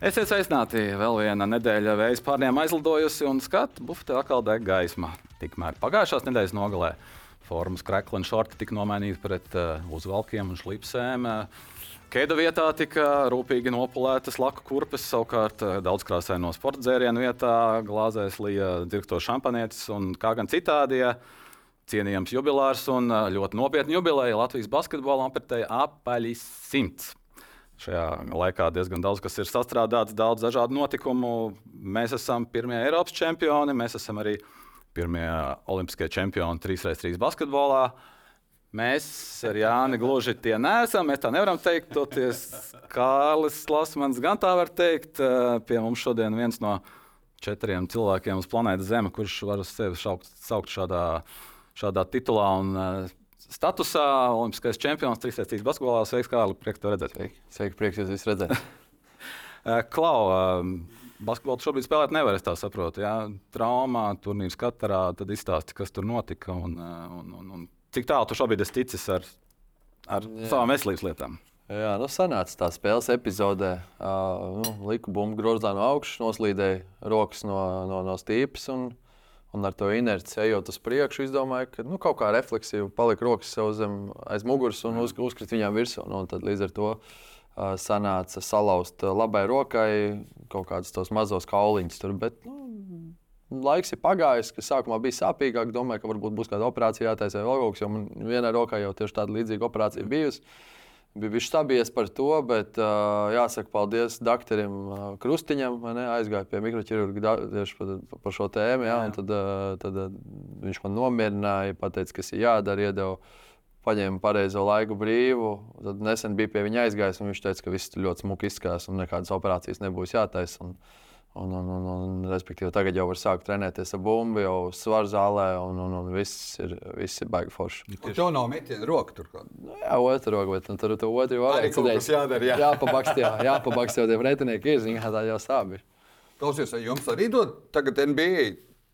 Esiet sveicināti! Vēl viena nedēļa vējas pārniem aizlidojusi, un skatu bufetē atkal deg gaisma. Tikmēr pagājušās nedēļas nogalē formas krekli un šorti tika nomainīti pret uh, uzvalkiem un šlipsēm. Keida vietā tika rūpīgi nopulētas laku kurpes, savukārt uh, daudzkrāsaino sporta dzērienu vietā glāzēs lija dzirksto šampanietis un kā gan citādi. Ja, Cienījams jubilārs un uh, ļoti nopietni jubileja Latvijas basketbola apritēja apaļi simts. Šajā laikā diezgan daudz kas ir sastrādāts, daudz dažādu notikumu. Mēs esam pirmie Eiropas čempioni, mēs esam arī pirmie olimpiskie čempioni 3x3 basketbolā. Mēs ar Jāni gluži tie neesam. Mēs tā nevaram teikt. Toties Kārlis Lasmans gan tā var teikt. Pie mums šodien viens no četriem cilvēkiem uz planētas Zeme, kurš var sevi saukt šādā, šādā titulā. Un, statusā, Olimpiskais čempions, 3-3 basketbolā. Sveiks, Kārli, prieks te redzēt. Sveiki, Sveiki prieks jūs visus redzēt. Eh, Klau, eh, basketbolu šobrīd spēlēt nevar, es tā saprotu. Jā? Traumā, turnīrs katrā, tad izstāsti, kas tur notika un, eh, un, un, un cik tālu tu šobrīd esi ticis ar, ar jā. savām veselības lietām. Jā, nu sanāca tā spēles epizodē. Uh, nu, liku bumbu grozā no augšas, noslīdēja rokas no, no, no stīpes. Un, uh, Un ar to inerci ejot uz priekšu, es domāju, ka nu, kaut kā refleksija palika rokas sev zem aiz muguras un uz, uzkrita viņām virsū. Nu, tad līdz ar to uh, sanāca salauzt labai rokai kaut kādus tos mazos kauliņus. Tur, bet, nu, laiks ir pagājis, ka sākumā bija sāpīgāk. Domāju, ka varbūt būs kāda operācija jātaisa vēl kaut kas, jo man vienā rokā jau tieši tāda līdzīga operācija bijusi. Bija viņš stabies par to, bet uh, jāsaka paldies doktoram uh, Krustiņam. Ne, aizgāju pie mikroķirurga tieši par, par šo tēmu. Jā, jā. Tad, uh, tad uh, viņš man nomierināja, pateica, kas ir jādara, iedeva paņēma pareizo laiku brīvu. Tad nesen bija pie viņa aizgājis, un viņš teica, ka viss ļoti smuki izskatās un nekādas operācijas nebūs jātaisa. Un, Un, un, un, un, respektīvi, tagad jau var sākt trenēties ar bumbu, jau svaru zālē, un, un, un viss ir, viss ir baigi forši. Tur jau nav metiena roka. Tur kā. nu, jā, otrā roka, bet tur tur otru varēja redzēt. Jādara, jā. jāpabakst, jā, jāpabakst jau tie pretinieki ir, zināmā tā jau sābi. Klausies, jums arī dod tagad NBA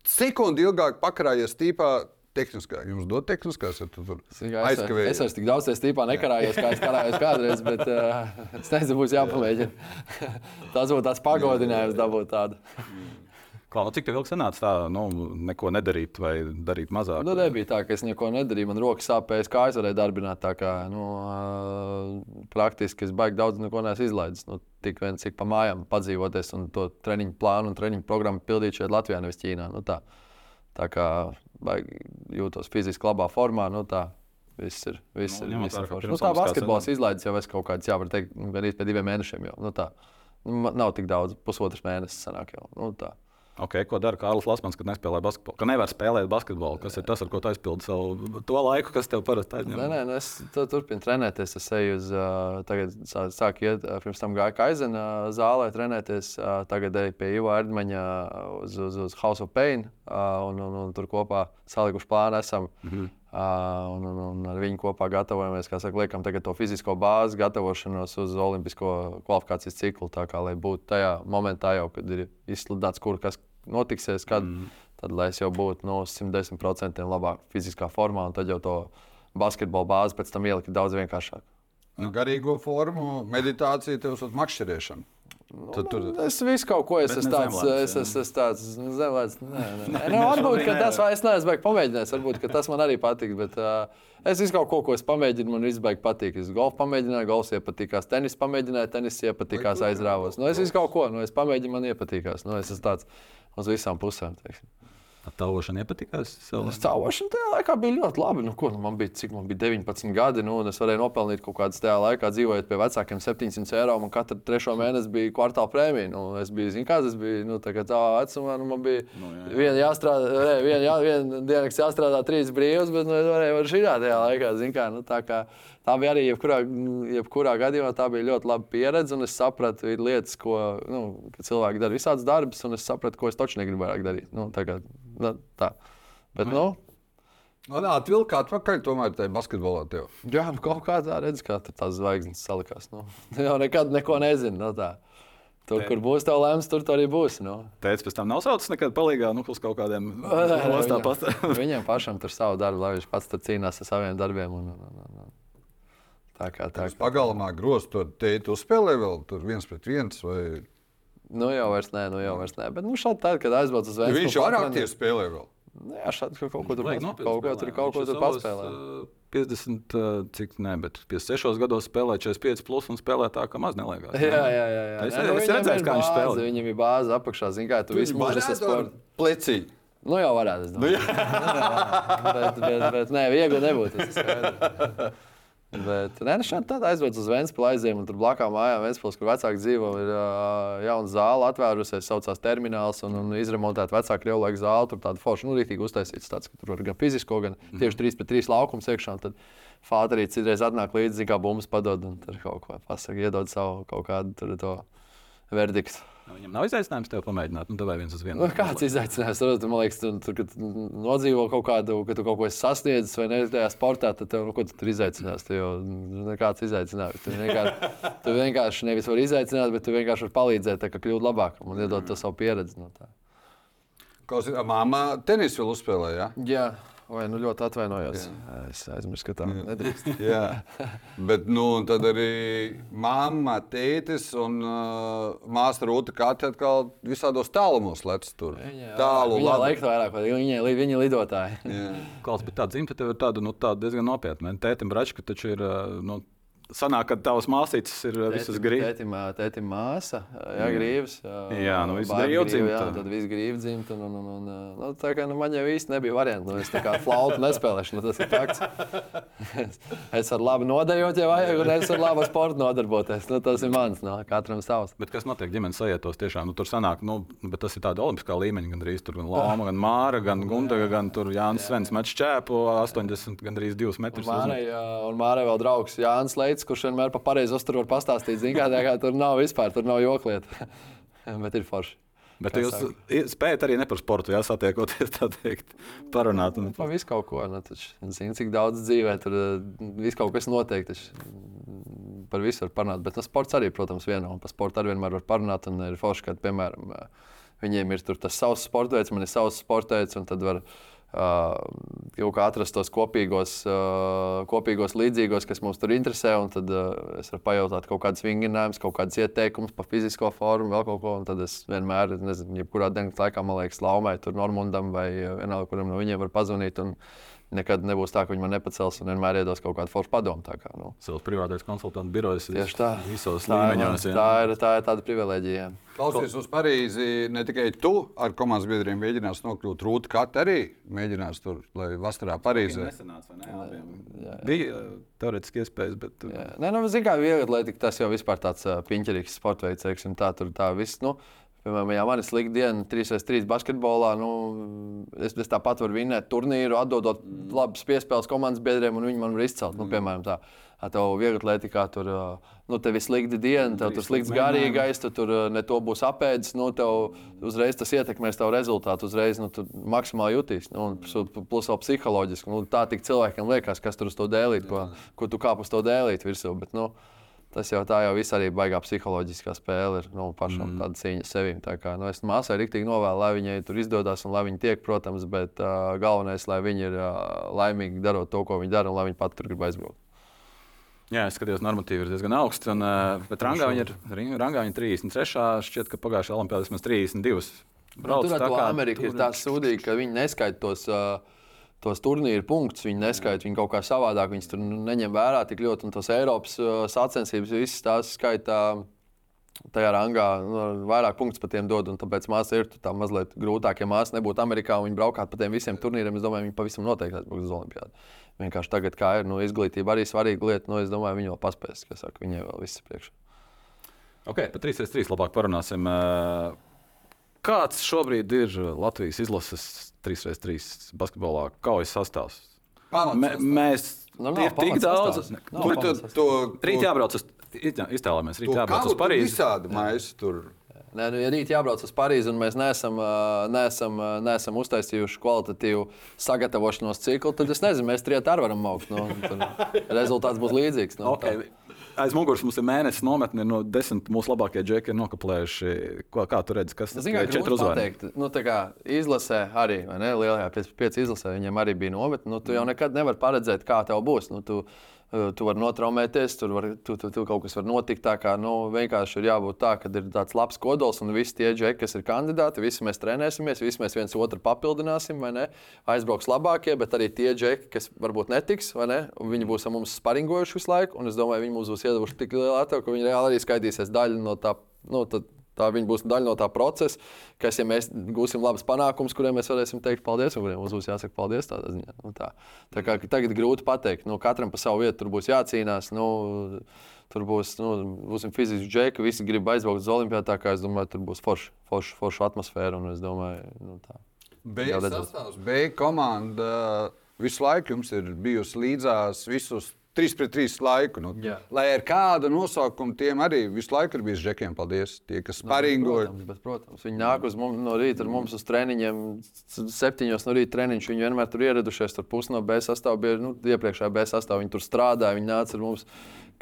sekundi ilgāk pakarājies tīpā tehniskā. Jums dod tehniskās, ja tu tur aizkavēji. Es vairs tik daudz stīpā nekarājos, kā es karājos kādreiz, bet uh, es nezinu, būs jāpamēģina. Tas būtu tāds pagodinājums dabūt tādu. Kā, nu, cik tev ilgi sanāca tā, nu, neko nedarīt vai darīt mazāk? Nu, nebija tā, ka es neko nedarīju. Man rokas sāpēs, kā es varēju darbināt. Tā kā nu, uh, praktiski es baigi daudz neko neesmu izlaidis. Nu, tik vien cik pa mājām padzīvoties un to treniņu plānu un treniņu programmu pildīt šeit Latvijā, nevis Ķīnā. Nu, tā. tā kā jūtos fiziski labā formā. Nu, tā. Viss ir. Viss nu, ir, viss ir forši. Nu, tā basketbols izlaides jau es kaut kāds, jā, var teikt, gan pēc diviem mēnešiem. Jau. Nu, tā. Nu, nav tik daudz, pusotrs mēnesis sanāk jau. Nu, tā. Okay, ko dara Kārlis Lasmans, kad nespēlē basketbolu? Ka nevar spēlēt basketbolu. Kas ir tas, ar ko tu aizpildi savu to laiku, kas tev parasti aizņem? Nē, nē, nu es turpinu trenēties. Es eju uz, uh, tagad sāku iet, pirms tam gāju Kaizena zālē trenēties. Uh, tagad eju pie Iva Erdmaņa uz, uz, uz House of Pain. Uh, un, un, un tur kopā salikuši plānu esam. Mm -hmm. Un, un, un ar viņu kopā gatavojamies, kā saka, liekam, to fizisko bāzi, gatavošanos uz olimpisko kvalifikācijas ciklu. Tā kā lai būtu tajā momentā, jau, kad ir izsludināts, kur kas notiksies, kad, mm. tad lai es jau būtu no 110% labāk fiziskā formā, un tad jau to basketbola bāzi pēc tam ielikt daudz vienkāršāk. Nu, garīgo formu, meditācija, tev ir makšķerēšana. Nu, tur. Es visu kaut ko esmu tāds, es esmu tāds zemlēts. Nē, nē, nē. Nu, varbūt, ka tas vairs neesmu baigi pamēģinājis. Varbūt, ka tas man arī patīk. Bet, uh, es visu kaut ko, ko es pamēģinu, man viss baigi patīk. Es golfu pamēģināju, golfs iepatikās, tenis pamēģināju, tenis iepatikās, aizrāvos. Nu, es visu kaut ko, nu, es pamēģinu, man iepatikās. Nu, es esmu tāds uz visām pusēm. Teiksim. Taušana iepatikās. Taušana tajā laikā bija ļoti labi. Nu, ko, nu, man bija, cik man bija 19 gadi, nu, un es varēju nopelnīt kaut kādas tajā laikā, dzīvojot pie vecākiem 700 eiro. Man katru trešo mēnesi bija kvartāla prēmija. Nu, es biju, zinu, kāds es biju. Nu, tā kā tā vecumā nu, man bija nu, jā, jā. viena jāstrādā, ne, viena, jā, viena diena, kas jāstrādā trīs brīvs, bet nu, es varēju ar šī tajā laikā. Zin, kā, nu, tā, kā, tā bija arī jebkurā, jebkurā gadījumā tā bija ļoti laba pieredze. Un es sapratu, ir lietas, ko nu, cilvēki dara visādas darbus, un es sapratu, ko es taču negribu vairāk darīt. Nu, Nu, tā. Bet, nu, Nu, tā atvilka atpakaļ, tomēr tajā basketbolā. Tev. Jā, nu, kaut kā tā redz, kā tur tās zvaigznes salikās. Nu, jau nekad neko nezinu. No nu, tā. Tur, Tē. kur būs tā lēmums, tur arī būs. Nu. Teicis, pēc tam nav saucis nekad palīgā, nu, uz kaut kādiem ostām. Viņam pašam tur savu darbu, lai viņš pats cīnās ar saviem darbiem. Un, un, un, un. Tā kā tā. Kā... Pagalmā grozs, to teikt, uzspēlē vēl tur viens pret viens vai Nu jau vairs nē, nu jau vairs nē. Bet nu, šādi tad, kad aizbrauc uz Vēstures. Viņš ar aktīvi spēlē vēl. Nu, jā, šādi ka kaut ko tur nopietni kaut ko tur, kaut ko tur paspēlē. uh, 50, uh, cik ne, bet 56 gados spēlē 45 plus un spēlē tā, ka maz neliekas. Jā, jā, jā. jā. Es- Nē, es nu, viņam redzēju, kā viņš spēlē. Viņam ir bāze apakšā, zināmā kā tu visu mūžu esi sports. Plecī. Nu jau varētu, es domāju. bet, bet, bet nē, viegli nebūtu. Bet, nē, nu šādi tad aizbrauc uz Vēnspili aizējām, un tur blakā mājā Vēnspils, kur vecāki dzīvo, ir uh, jauna zāle atvērusies, saucās termināls, un, un izremontēta vecāka krievlaika zāle. Tur tāda forša, nu, rītīgi uztaisīts tāds, ka tur var gan fizisko, gan tieši 3 pret 3 laukums iekšā. Tad Fāterī citreiz atnāk līdzi, kā bumbas padod, un tur kaut ko pasaka, iedod savu kaut kādu to verdiktu. Nu, Viņam nav izaicinājums tev pamēģināt, nu, vai viens uz vienu. Nu, kāds izaicinājums? Tur, man liekas, tu, tur, kad nodzīvo kaut kādu, ka tu kaut ko esi sasniedzis vai ne tajā sportā, tad tev, nu, ko tu tur izaicinās? Tev jau nekāds izaicinājums. Tu vienkārši, tu vienkārši nevis vari izaicināt, bet tu vienkārši vari palīdzēt, tā, ka kļūt labākam un iedot to savu pieredzi. No tā. Klausies, Māma tenisu vēl uzspēlēja. Jā, vai nu ļoti atvainojos. Es aizmirsu, ka tā nedrīkst. Jā, bet nu, tad arī mamma, tētis un uh, māsa Rūta Kati atkal visādos tālumos lec tur. Tālu, Viņa labi. laiku vairāk, vai viņa, viņa lidotāji. Jā. Klaus, bet tā dzimta tev ir tāda, nu, tāda diezgan nopietna. Tētim Bračka taču ir, uh, nu, sanāk, ka tavas māsītes ir uh, visas grīdas. Tētim, tētim māsa, jā, grīvs. Jā, nu, bērnu grīvu grīvu, Jā, dzimta. tad viss grīvs dzimt. Un, un, un, un, nu, tā kā nu, man jau īsti nebija variantu. Nu, es tā kā flautu nespēlēšu, nu, tas ir fakts. Es, varu labi nodejot, ja vajag, un es varu labi ar sportu nodarboties. Nu, tas ir mans, no, katram savs. Bet kas notiek ģimenes sajietos? Tiešām, nu, tur sanāk, nu, bet tas ir tāds olimpiskā līmeņa. Gan drīz tur gan Lapa, gan Māra, gan Gundaga, gan tur Jānis Svens met šķēpu 80, gan drīz 2 metrus. Un Mārai vēl draugs Jānis Leits, kurš vienmēr pa pareizi uzturu var pastāstīt. Zin, kā, kā tur nav vispār, tur nav joklieta. Bet ir forši. Bet Kā jūs saka? spējat arī ne par sportu, jā, satiekoties, tā teikt, parunāt. Un, Par visu kaut ko. Nu, taču, zini, cik daudz dzīvē tur eh, viss kaut kas notiek. Taču, mm, par visu var parunāt. Bet no sports arī, protams, viena. Un par sportu arī vienmēr var parunāt. Un ir forši, ka, piemēram, eh, viņiem ir tur tas savs sporta veids, man ir savs sporta veids. un tad var, kaut kā atrast tos kopīgos, kopīgos līdzīgos, kas mums tur interesē. Tad es varu pajautāt kaut kādus vingrinājumus, kaut kādus ieteikumus par fizisko formu, vēl kaut ko. Tad es vienmēr, nezinu, jebkurā dienas laikā, man liekas, laumai Normundam vai vienalga, kuram no viņiem var pazvanīt. un Nekad nebūs tā, ka viņi man nepacels un vienmēr iedos kaut kādu foršu padomu. tā Kā, nu. Savs privātais konsultants birojas Tieši tā. visos Tā ir, līmeņos. jā. tā, ir, tā ir tāda privilēģija. jā. Klausies, uz Parīzi ne tikai tu ar komandas biedriem mēģinās nokļūt, Rūta Kati arī mēģinās tur, lai vasarā Parīzē. Nesanāca, vai ne? Abiem. Bija uh, teorētiski iespējas, bet Jā. Nē, nu, zināmā mērā, viegli atlētika tas jau vispār tāds uh, piņķerīgs sports veids, teiksim, tā tur tā viss. Nu, Piemēram, ja man ir slikta diena, 3x3 basketbolā, nu, es, es tāpat varu vinēt turnīru, atdodot labas piespēles komandas biedriem, un viņi man var izcelt. Nu, piemēram, tā. Tev viegli atlētikā tur, nu, tev ir slikta diena, tev tur slikts garīgais, tu tur ne to būs apēdis, nu, tev uzreiz tas ietekmēs tavu rezultātu, uzreiz nu, tu maksimāli jutīs. Nu, un plus vēl psiholoģiski. Nu, tā tik cilvēkiem liekas, kas tur uz to dēlīt, ko, ko tu kāp uz to dēlīt virsū. Bet, nu, Tas jau tā jau viss arī baigā psiholoģiskā spēle ir. Nu, pašam mm. tāda cīņa sevi. Tā kā, nu, es māsai rīktīgi novēlu, lai viņai tur izdodas un lai viņa tiek, protams, bet uh, galvenais, lai viņi ir uh, laimīgi darot to, ko viņi dara, un lai viņi pat tur grib aizbraukt. Jā, es skatījos, normatīvi ir diezgan augsts. Un, uh, bet rangā viņa ir, rangā viņa ir 33. Šķiet, ka pagājušajā Olimpijādā vismaz 32. Brauc, tur tā ar to kā Ameriku ir tur- tā sūdīga, ka viņi neskaita tos, uh, tos turnīru punktus. Viņi neskaita viņu kaut kā savādāk. Viņus tur neņem vērā tik ļoti. Un tos Eiropas uh, sacensības visas tās skaitā. Tajā rangā nu, vairāk punktu par tiem dod, un tāpēc māsa ir tā mazliet grūtāk. Ja māsa nebūtu Amerikā un viņa braukātu pa tiem visiem turnīriem, es domāju, viņa pavisam noteikti aizbrauks uz Olimpiādu. Vienkārši tagad, kā ir, nu, izglītība arī svarīga lieta, nu, es domāju, viņa vēl paspēs, kas saka, viņai vēl viss priekšā. Ok, par 3-3 labāk parunāsim. Uh, Kāds šobrīd ir Latvijas izlases 3-3 basketbolā kaujas sastāvs? Mē, mēs Nu, nav ir tik daudz. Kur tu to Rīt jābrauc uz iztē- iztēlojamies, rīt to jābrauc uz Parīzi. Visādi maizi tur. Nē, nu, ja rīt jābrauc uz Parīzi, un mēs neesam, neesam, neesam uztaisījuši kvalitatīvu sagatavošanos ciklu, tad es nezinu, mēs trijā arī varam augt. Nu, rezultāts būs līdzīgs. Nu, Okay. Aiz muguras mums ir mēnesis nometne, no desmit mūsu labākie džeki ir nokaplējuši. Ko, kā tu redzi, kas tas Zinu, ir? grūti pateikt. Nu, tā kā izlasē arī, vai ne? Lielajā 5 izlasē viņiem arī bija nometne. Nu, tu jau nekad nevari paredzēt, kā tev būs. Nu, tu, tu vari notraumēties, tur var, tu, tu, tu kaut kas var notikt. Tā kā nu, vienkārši ir jābūt tā, ka ir tāds labs kodols un visi tie džeki, kas ir kandidāti, visi mēs trenēsimies, visi mēs viens otru papildināsim, vai ne? Aizbrauks labākie, bet arī tie džeki, kas varbūt netiks, vai ne? Viņi būs ar mums sparingojuši visu laiku, un es domāju, viņi mums būs iedavuši tik lielu atdevi, ka viņi reāli arī skaitīsies daļu no tā. Nu, tad, Tā būs daļa no tā procesa, kas, ja mēs gūsim labus panākumus, kuriem mēs varēsim teikt paldies, un kuriem mums būs jāsaka paldies. Tādā ziņā. Nu, tā. tā kā tagad grūti pateikt, nu, katram pa savu vietu tur būs jācīnās. Nu, Tur būs nu, būsim fiziski džeki, visi grib aizbraukt uz Olimpiju. Tā kā es domāju, tur būs forša forš, forš atmosfēra. Domāju, nu, tā. B komanda visu laiku jums ir bijusi līdzās visus 3 pret 3 laiku. Nu, Jā. lai ar kādu nosaukumu tiem arī visu laiku ir bijis žekiem. Paldies, tie, kas nu, paringoja. Protams, bet, protams, viņi nāk uz mums no rīta ar mums uz treniņiem. Septiņos no rīta treniņš viņi vienmēr tur ieradušies. Tur pusi no B sastāvā bija nu, iepriekšējā B sastāvā. Viņi tur strādāja, viņi nāca ar mums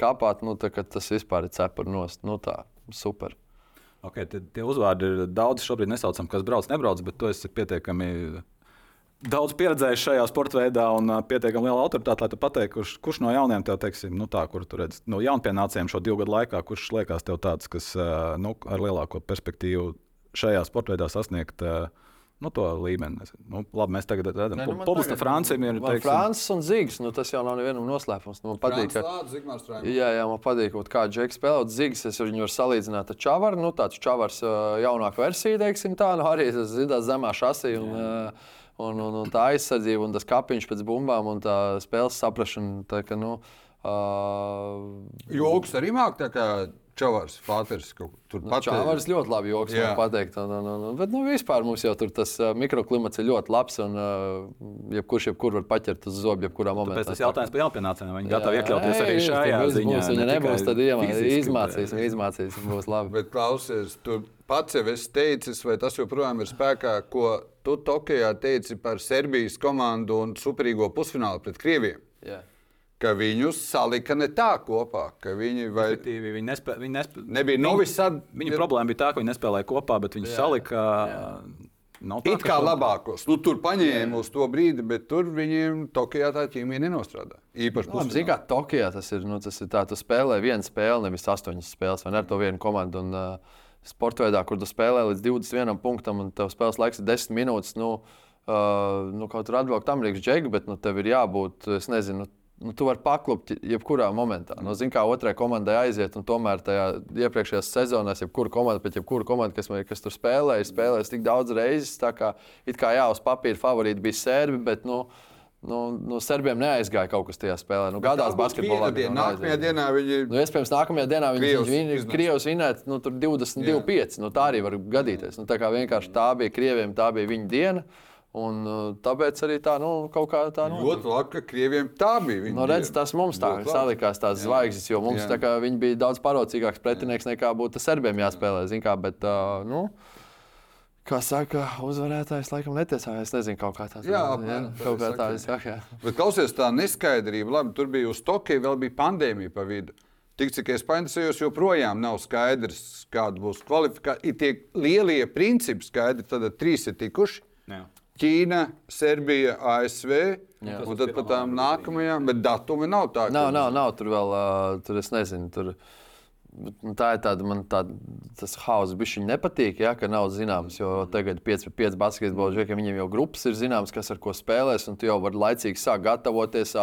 kāpāt. Nu, tā, tas vispār ir cepuri nost. Nu, tā, super. Okay, tie uzvārdi ir daudz šobrīd nesaucam, kas brauc, nebrauc, bet tu esi pietiekami daudz pieredzējis šajā sporta veidā un pietiekami liela autoritāte, lai tu pateiktu, kurš, kurš no jauniem tev, teiksim, nu tā, kur tu redzi, no jaunpienācējiem šo divu gadu laikā, kurš liekas tev tāds, kas nu, ar lielāko perspektīvu šajā sporta veidā sasniegt. Nu, to līmeni. Nu, labi, mēs tagad redzam, ka nu, Publiska Francija ir. Teiksim... Francis un Zigs, nu, tas jau nav nevienam noslēpums. Nu, man patīk, ka, jā, jā, man patīk, kā Džeks spēlē. Zigs, es viņu varu salīdzināt ar Čavaru. Nu, tāds Čavars jaunāka versija, teiksim tā, nu, arī tas zinās zemā šasī. Un, uh, un, un, un tā aizsardzība, un tas kapiņš pēc bumbām un tā spēles saprāšana. Tā, ka, nu, uh, Joks arī māk tā kā. Čavars, Fāters, tur nu, Čavars ļoti labi joks, man pateikt. Un, un, un, bet, nu, vispār mums jau tur tas mikroklimats ir ļoti labs, un uh, jebkurš jebkur var paķert uz zobu, jebkurā momentā. Tāpēc tas jautājums par jaunpienācējiem. Viņi gatavi iekļauties arī šajā ziņā. Ja ne nebūs, tad izmācīsim, izmācīsim, būs labi. Bet klausies, tu pats jau esi teicis, vai tas joprojām ir spēkā, ko tu Tokijā teici par Serbijas komandu un superīgo pusfinālu pret Krieviju. Yeah. Ka viņus salika ne tā kopā, ka viņi, vai... viņi, nespē, viņi nespē... nebija novisādi. Viņa problēma bija tā, ka viņi nespēlēja kopā, bet viņi yeah. salika. Yeah. Nav tā, It kā šo... labākos. Nu, tur paņēma uz to brīdi, bet tur viņiem Tokijā tā ķīmija nenostrādā. Īpaši nu, Ziniet, kā Tokijā tas ir. Nu, tas ir tā, tu spēlē vienu spēli, nevis astoņas spēles, vai ne ar to vienu komandu. Un, uh, sporta veidā, kur tu spēlē līdz 21 punktam, un tev spēles laiks ir 10 minūtes. Nu, uh, nu, kaut kur atbraukt Amerikas džekļu, bet nu, tev ir jābūt, es nezinu. Nu, tu vari paklupt jebkurā momentā. Nu, Zini, kā otrai komandai aiziet, un tomēr tajā iepriekšējās sezonās, jebkura komanda, pēc jebkura komanda, kas, kas tur spēlēja, spēlēja tik daudz reizes. Tā kā, kā jā, uz papīra favorīti bija serbi, bet nu, uh, Nu, nu, Serbiem neaizgāja kaut kas tajā spēlē. Nu, gadās basketbolā. Dien, nākamajā dienā viņi. Nu, iespējams, nākamajā dienā viņi Krievs, viņi, Krievs vinēt nu, 22-5. Nu, tā arī var gadīties. Nu, tā kā vienkārši tā bija Krieviem, tā bija viņa diena. Un, uh, tāpēc arī tā, nu, kaut kā tā. Nu, ļoti labi, ka krieviem tā bija. Nu, redz, tas mums tā salikās tās jā. zvaigznes, jo mums jā. tā kā viņi bija daudz parocīgāks pretinieks nekā būtu serbiem jāspēlē. Zin kā, bet, uh, nu, Kā saka, uzvarētājs laikam netiesāja. Es nezinu, kā tā ir. Jā, jā, kaut kā tā ir. Bet klausies, tā neskaidrība, labi, tur bija uz Tokiju, vēl bija pandēmija pa vidu. Tik cik es painteresējos, joprojām nav skaidrs, kāda būs kvalifikācija. Ir tie lielie principi skaidri, tad trīs ir tikuši. Jā. Ķīna, Serbija, ASV. Jā, un tad pat tām nākamajām, bet datumi nav tādi. Nav, nav, nav tur vēl, uh, tur es nezinu. Tur... Nu, tā ir tāda, man tā, tas hauss bija nepatīk, ja, ka nav zināms, jo tagad 5-5 basketbola džekiem viņiem jau grupas ir zināmas, kas ar ko spēlēs, un tu jau vari laicīgi sākt gatavoties,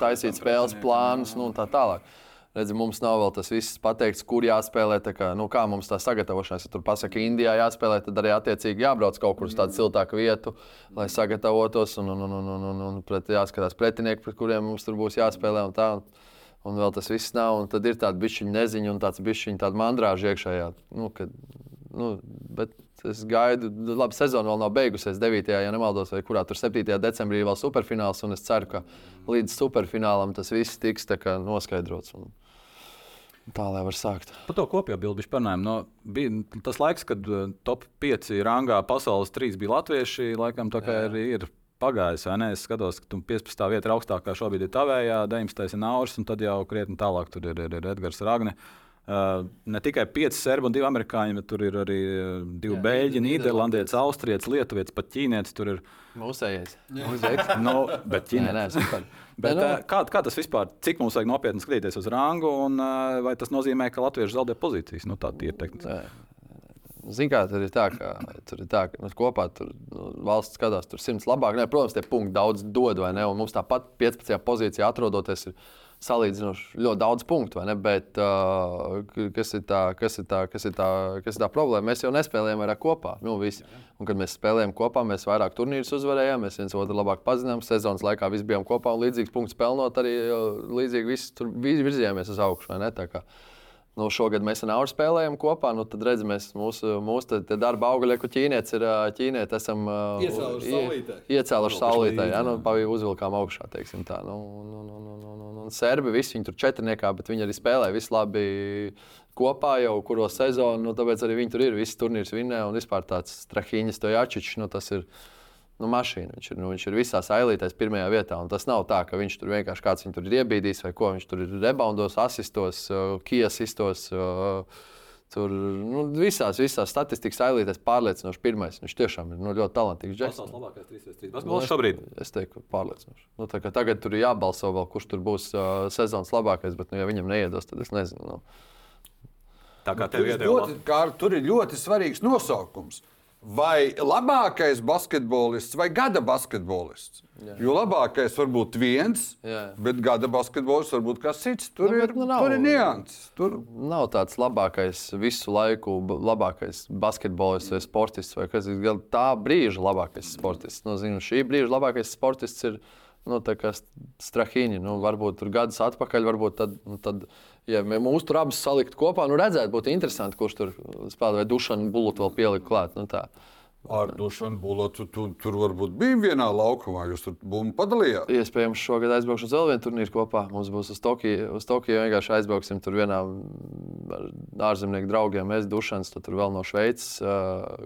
taisīt spēles plānus nu, un tā tālāk. Redzi, mums nav vēl tas viss pateikts, kur jāspēlē. Kā, nu, kā mums tā sagatavošanās, ja tur pasakā, ka Indijā jāspēlē, tad arī attiecīgi jābrauc kaut kur uz tādu siltāku vietu, lai sagatavotos un, un, un, un, un, un, un pret, jāskatās pretinieki, pret kuriem mums tur būs jāspēlē. Un tā, un, un vēl tas viss nav. Tad ir tāda bišķiņa neziņa un tāds bišķiņa tāda mandrāža iekšējā. Nu, kad, nu, bet es gaidu, labi, sezona vēl nav beigusies 9. ja nemaldos, vai kurā tur 7. decembrī vēl superfināls. Un es ceru, ka līdz superfinālam tas viss tiks noskaidrots. Un, Tā lai var sākt. Par to kopējo bildi parunājām. No, bija tas laiks, kad uh, top 5 rangā pasaules 3 bija latvieši. Laikam tā kā arī ir pagājis. Es skatos, ka 15. vieta ir augstākā šobrīd ir tavējā, 19. ir Nauris, un tad jau krietni tālāk tur ir, ir, ir Edgars Ragni. Uh, ne tikai pieci serbi un divi amerikāņi, bet tur ir arī uh, divi beļģi, nīderlandietis, austrietis, lietuvietis, pat ķīnietis. Tur ir. Mūsējais. no, bet Nē, ķīnietis. nē, super. Bet, Nē, nu, uh, kā, kā tas vispār, cik mums vajag nopietni skatīties uz rangu, un uh, vai tas nozīmē, ka latvieši zaudē pozīcijas? Nu, tā ir tehniski. Ziniet, kā tur ir tā, ka tur ir tā, ka mēs kopā tur nu, valsts skatās, tur simts labāk. Ne, protams, tie punkti daudz dod, vai ne? Un mums tāpat 15. pozīcijā atrodoties. Ir, Salīdzinoši ļoti daudz punktu? Bet uh, kas, ir tā, kas, ir tā, kas, ir tā, kas ir tā problēma? Mēs jau nespēlējam vairāk kopā. Nu, visi. un, kad mēs spēlējam kopā, mēs vairāk turnīrus uzvarējām, mēs viens otru labāk pazinām. Sezonas laikā visi bijām kopā un līdzīgs punkts pelnot arī līdzīgi visi tur virzījāmies uz augšu. Nu, šogad mēs ar Nauru spēlējam kopā. Nu, tad mēs mūsu, mūsu te, te darba augļi, ko ķīnietis ir. ā, Ķīnieti esam Iecēluši ie- saulītē. Iecēluši Nokuši saulītē. Jā, nu, jā. pavi uzvilkām augšā. teiksim Tā. Nu, nu, nu, nu, nu, nu, nu. Serbi visi viņi tur četrniekā, bet viņi arī spēlē visi labi kopā jau kuro sezonu. Nu, tāpēc arī viņi tur ir. Visi turnīrs vinnē un vispār tāds trahiņas to jāčiņš. Nu, tas ir nu, mašīna. Viņš ir, nu, viņš ir visās ailītēs pirmajā vietā. Un tas nav tā, ka viņš tur vienkārši kāds viņu tur ir iebīdījis vai ko. Viņš tur ir reboundos, asistos, uh, kiesistos. Uh, Tur nu, visās, visās statistikas ailītēs pārliecinoši pirmais. Viņš tiešām ir nu, ļoti talantīgs. džeks. Pasaules labākais 3-3 basketbols šobrīd. Es teiktu, pārliecinoši. Nu, tagad tur ir jābalso vēl, kurš tur būs uh, sezonas labākais, bet, nu, ja viņam neiedos, tad es nezinu. Nu. Tā kā Tur tev ir, ļoti, kā, tur ir ļoti svarīgs nosaukums. Vai labākais basketbolists vai gada basketbolists? Jā. Jo labākais var būt viens, Jā. bet gada basketbolists var būt kas cits. Tur, Nu, ir, nu, nav- tur ir nianses. Tur... Nav tāds labākais visu laiku, labākais basketbolists vai sportists, vai kas ir gan tā brīža labākais sportists. Nu, zinu, šī brīža labākais sportists ir nu, strahiņi. Nu, varbūt tur gadus atpakaļ, varbūt tad, nu, tad ja mē- mūs tur abus salikt kopā, nu, redzēt, būtu interesanti, kurš tur spēlē, vai dušanu bulūtu vēl pielikt klāt. Nu, tā. Ar Dušanu Bulotu tu, tur varbūt bija vienā laukumā, jūs tur bumbu padalījāt. Iespējams, šogad aizbraukšu uz vēl vienu turnīru kopā. Mums būs uz Tokiju. Uz Tokiju vienkārši aizbrauksim tur vienā ar ārzemnieku draugiem. Mēs dušanas, tad tur vēl no Šveices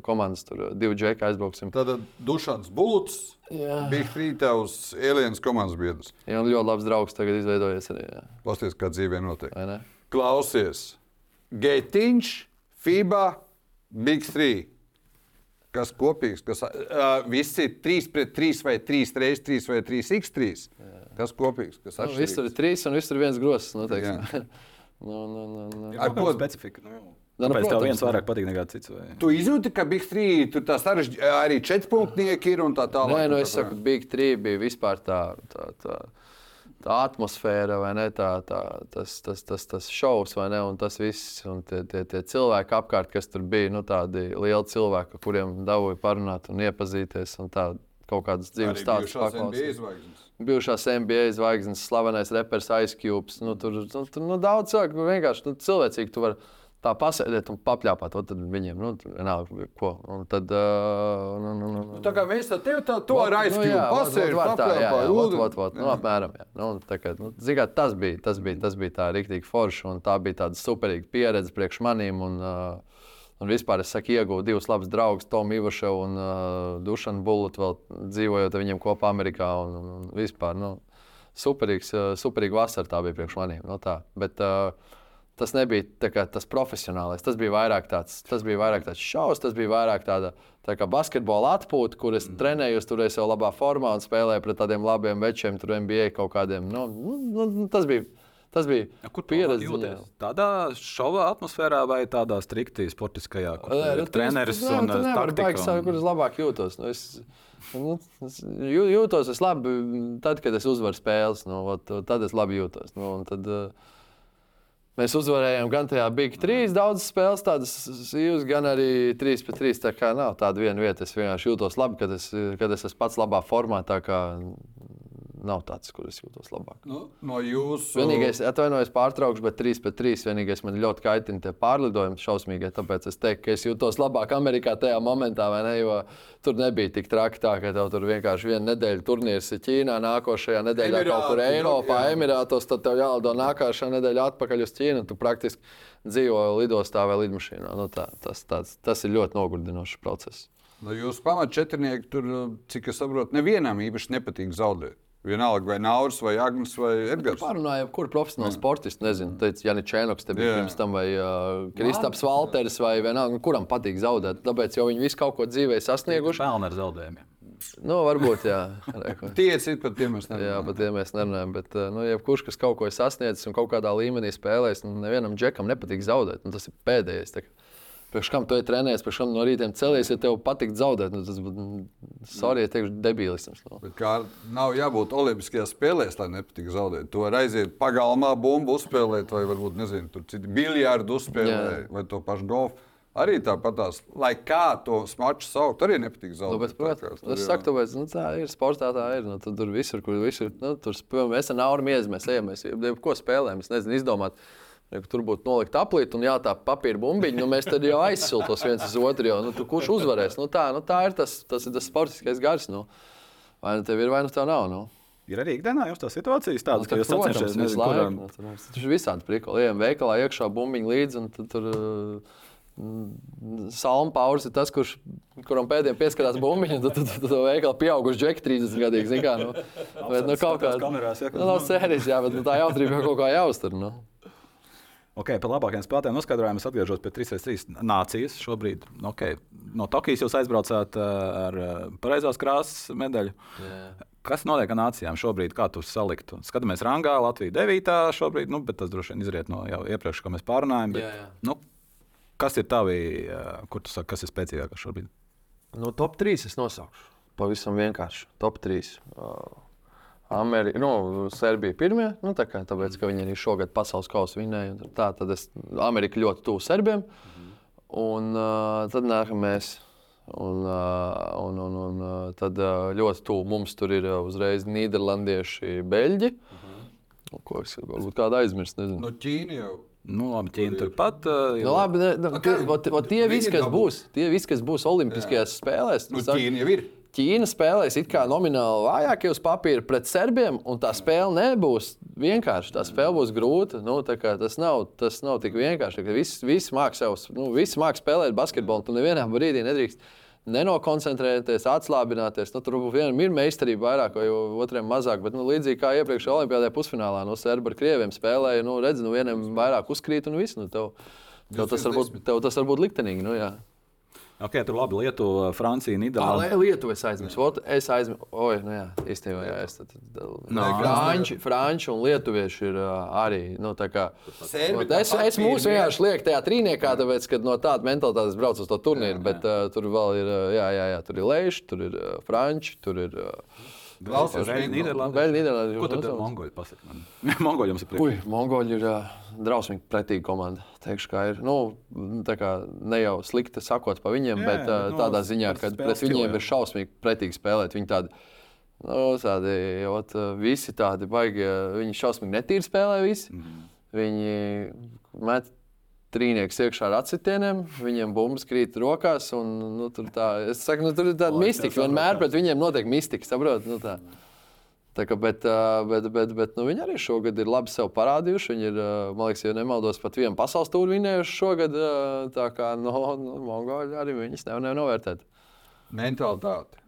komandas, tur divi džeki aizbrauksim. Tad Dušans Bulots Jā. bija Frītavs Elienas komandas biedrs. Jā, un ļoti labs draugs tagad izveidojies arī. Jā. Pasties, kā dzīvē notiek. Klausies, Gētiņš, FIBA, Big 3. Kas kopīgs? Kas, uh, visi ir 3 pret 3 vai 3 reizes 3 vai 3 x 3. Kas kopīgs? Kas Nu, visur ir trīs un visur ir viens grosis. Nu, teiksim. Jā. nu, nu, nu, nu. Ar ko- specifika? Nu, Nu, nu, Kāpēc tev protams, viens nu. vairāk patīk nekā cits? Vai? Tu izjūti, ka Big 3 tur tā sarežģ... arī 4 punktnieki ir un tā tālāk. Nē, nu, tā es saku. Big 3 bija vispār tā, tā, tā, tā atmosfēra, vai ne? Tā, tā, tas, tas, tas, tas šovs, vai ne? Un tas viss, un tie, tie, tie cilvēki apkārt, kas tur bija, nu, tādi lieli cilvēki, kuriem dabūja parunāt un iepazīties, un tā kaut kādas dzīves Arī stāstus bijušās NBA zvaigznes. Slavenais reperis Aizkjūps. Nu, tur, nu, tur nu, daudz cilvēku vienkārši nu, cilvēcīgi tu vari tā pasēdēt un papļāpāt. ot Tad viņiem, nu, vienalga, ko. Un tad, uh, nu, nu, nu, nu. Tā kā mēs ar tevi tā, to ar Nu, vot, papļāpājam. vot, vot, nu, apmēram, jā. Nu, tā kā, nu, zini kā, tas, bija, tas, bija, tas bija tā rīktīgi forši, un tā bija tāda superīga pieredze priekš manīm. Un, uh, un vispār es saku, iegūstu divus labus draugus, Tomu Ivaševu un uh, Dušanu Bullutu, vēl dzīvojot ar viņiem kopā Amerikā. Un, un, un vispār, nu, superīgs, superīga vasara tā bija priekš manīm. Nu, tā. Bet, uh, Tas nebija kā, tas profesionālais. Tas bija vairāk tāds, tas bija vairāk tāds šausmas, tas bija vairāk tāda tā kā basketbola atpūta, kur es mm. trenējos, tur es jau labā formā un spēlēju pret tādiem labiem večiem, tur NBA kaut kādiem. Nu, nu, nu, tas bija, tas bija Kur pieredze. jūties? ziņā. Tādā šovā atmosfērā vai tādā striktī sportiskajā, kur ir nu, treneris un tu uh, nevari baigt taktika? savu, Kur un- es labāk jūtos? Nu, es, nu, es jū- jūtos es labi, tad, kad es uzvaru spēles. Nu, ot, tad es labi jūtos. Nu, un tad, uh, Mēs uzvarējām gan tajā Big 3, daudz spēles, tādas sīvas, gan arī 3 pret 3. Tā kā nav tāda viena vieta. Es vienkārši jūtos labi, kad es, kad es esmu pats labā formā. Tā kā nav tāds, kur es jūtos labāk. Nu, no jūsu. Vienīgais, atvainojos, pārtraukšu, bet 3 pret 3. Vienīgais man ļoti kaitina tie pārlidojumi šausmīgi. Tāpēc es teiktu, ka es jūtos labāk Amerikā tajā momentā, vai ne? Jo tur nebija tik traki, tā, ka tev tur vienkārši viena nedēļa turnīrs ir Ķīnā, nākošajā nedēļā Emirāti, kaut kur Eiropā, jā. Emirātos. Tad tev jālido nākošā nedēļa atpakaļ uz Ķīnu. Tu praktiski dzīvo lidostā vai lidmašīnā. Nu, tā, tas, tāds, tas ir ļoti nogurdinošs process. No jūsu pamatčetrnieki tur, cik es saprotu, nevienam īpaši nepatīk zaudēt. Vienalga, vai Nauris, vai Agnēs, vai Edgars. Pārunājām, kur profesionāli sportisti. Nezinu, teica, Janis Čēnoks, te bija Jā. pirms tam, vai uh, Kristaps Valters, vai vienalga, nu, kuram patīk zaudēt. Tāpēc jau viņi visu kaut ko dzīvē sasnieguši. Pelna ar zaudējumiem. Nu, varbūt, jā. Reku. Tie ir citi, par tiem mēs Jā, nezinām. par tiem mēs nerunājam. Bet, nu, jebkurš, kas kaut ko ir sasniedzis un kaut kādā līmenī spēlējis, nu, nevienam džekam nepatīk zaudēt. Nu, tas ir pēdējais. Tā Priekš kam tu esi trenējies, priekš kam no rīta celies, ja tev patīk zaudēt, nu, tas būtu nu, sorry, ja teikšu, debilisms. Nu. Bet Kā nav jābūt Olimpiskajās spēlēs, lai nepatīk zaudēt. To var aiziet pagalmā, bumbu uzspēlēt, vai varbūt nezinu, tur citu biljārdu uzspēlēt, vai to pašu golfu. Arī tāpatās, lai kā to smaču saukt, arī nepatīk Nu, zaudēt. bet, protams, jā. saku, tāpēc, nu, tā ir sportā. Tā ir. Nu, tu tur visur, kur visur. Nu, tur piemēram, mēs ar Nauru miezu, mēs ejam, mēs ko spēlējam. Es nezinu, izdomāt. Ja Tur būtu nolikt aplīt un jā, tā papīra bumbiņa. Nu, mēs tad jau aizsiltos viens uz otru. Jo, nu, tu, kurš uzvarēs? Nu, tā, nu, tā ir tas, tas, ir tas sportiskais gars. Nu. Vai nu tev ir, vai nu tev nav. Nu. Ir arī ikdienā jums tās situācijas, tādas, ka Nu, jūs protams, sacenšaties, visu laiku. kuram Nu, tur Tur ir visādi prikoli. Ejam veikalā iekšā bumbiņu līdzi. un tad Tur, uh, Salma Pauls ir tas, kurš, kuram pēdējiem pieskarās bumbiņa. Tad, tad, tad veikala pieauguši džeki 30 gadīgi. Kā, nu. bet, nu, kaut kā skatās kamerās, ja, ka- nu, nav sērijas, jā, bet nu, tā jautrība jau kaut kā jāuztur. Nu. Ok, par labākajiem spēlētājiem noskaidrojām, es atgriežos pie 3-3 nācijas. Šobrīd okay. no Tokijas jūs aizbraucāt uh, ar uh, pareizās krāsas medaļu. Kas notiek ar nācijām šobrīd? Kā tu saliktu? Skatāmies, rangā Latvija 9. šobrīd, nu, bet tas droši vien izriet no jau iepriekš, ko mēs pārunājām. Bet, Jā, jā. Nu, kas ir tavi, uh, kur tu saki, kas ir spēcīgākais šobrīd? Nu, top 3 es nosaukšu. Pavisam vienkārši. Top 3. Uh, Amerika, nu, Serbija pirmie, nu, tā kā, tāpēc, ka viņi arī šogad pasaules kausu vinēja. un Tā tad es, Amerika ļoti tuvu Serbiem. Un uh, tad nākamais. Un, uh, un, un, un uh, tad uh, ļoti tuvu mums tur ir uh, uzreiz Nīderlandieši, Beļģi. Nu, Ko es varbūt kādu aizmirsu? Nezinu. No Ķīna jau. Nu, labi, Ķīna turpat. Uh, Nu, labi, ne, nu, tie, ot, ot, tie Viņi visi, kas būs, tie visi, kas būs Olimpiskajās spēlēs, Nu, tas saka- Ķīna jau ir. Ķīna spēlēs it kā nomināli vājākie uz papīra pret serbiem, un tā spēle nebūs vienkārši. Tā spēle būs grūta. Nu, tas, nav, tas nav tik vienkārši. Visi, visi māks savus, nu, visi māk spēlēt basketbolu, un tu nevienā brīdī nedrīkst nenokoncentrēties, atslābināties. Nu, tur vienam ir meistarība vairāk, vai otram mazāk. Bet nu, līdzīgi kā iepriekšējā Olimpijādē pusfinālā, no Serba ar krieviem spēlēja, nu, redz, nu, vienam vairāk uzkrīt un viss. Nu, tev, tev, tas var būt, tev tas var būt liktenīgi. Nu, jā. Ok, tur labi Lietuva, Francija, Tā Nīderlanda. ir Lietuva. Es aizmirsu. Ot, Es aizmirsu. Oi, nu jā, īstenībā. Jā, es tad, tad, Nā. franči, franči un lietuvieši ir uh, arī. Nu, tā kā, Serbi ot, es, es mūsu vienkārši lieku tajā trīniekā, tāpēc, ka no tāda mentalitātes braucu uz to turnīru. Bet uh, tur vēl ir, uh, jā, jā, jā, tur ir leiši, tur ir uh, franči, tur ir. Uh, Klausies. Nīderlandē. vēl Nīderlandē. Ko tad mongoļi pasaka? man? mongoļi jums ir priekšā. Ui, Mongoļi ir uh, drausmīgi pretīga komanda. Teikšu, kā ir. Nu, tā kā ne jau slikti sakot par viņiem, Jā, bet uh, nu, tādā ziņā, ka pret viņiem jā. ir šausmīgi pretīgi spēlēt. Viņi tādi, nu, tādi ot, visi tādi baigi, viņi šausmīgi netīri spēlē visi. Mhm. Viņi met trīnieks iekšā ar atsitieniem, viņiem bumbas krīt rokās. Un, nu, tur, tā, es saku, nu, tur ir tāda mistika. Vienmēr pret viņiem notiek mistika. Saprot? Nu, tā. Tā kā, bet, bet, bet, bet nu, viņi arī šogad ir labi sev parādījuši. Viņi ir, man liekas, ja nemaldos, pat vienu pasaules tūri vinējuši šogad. Tā kā no, no Mongoļi arī viņus nevar novērtēt. mentalitāte.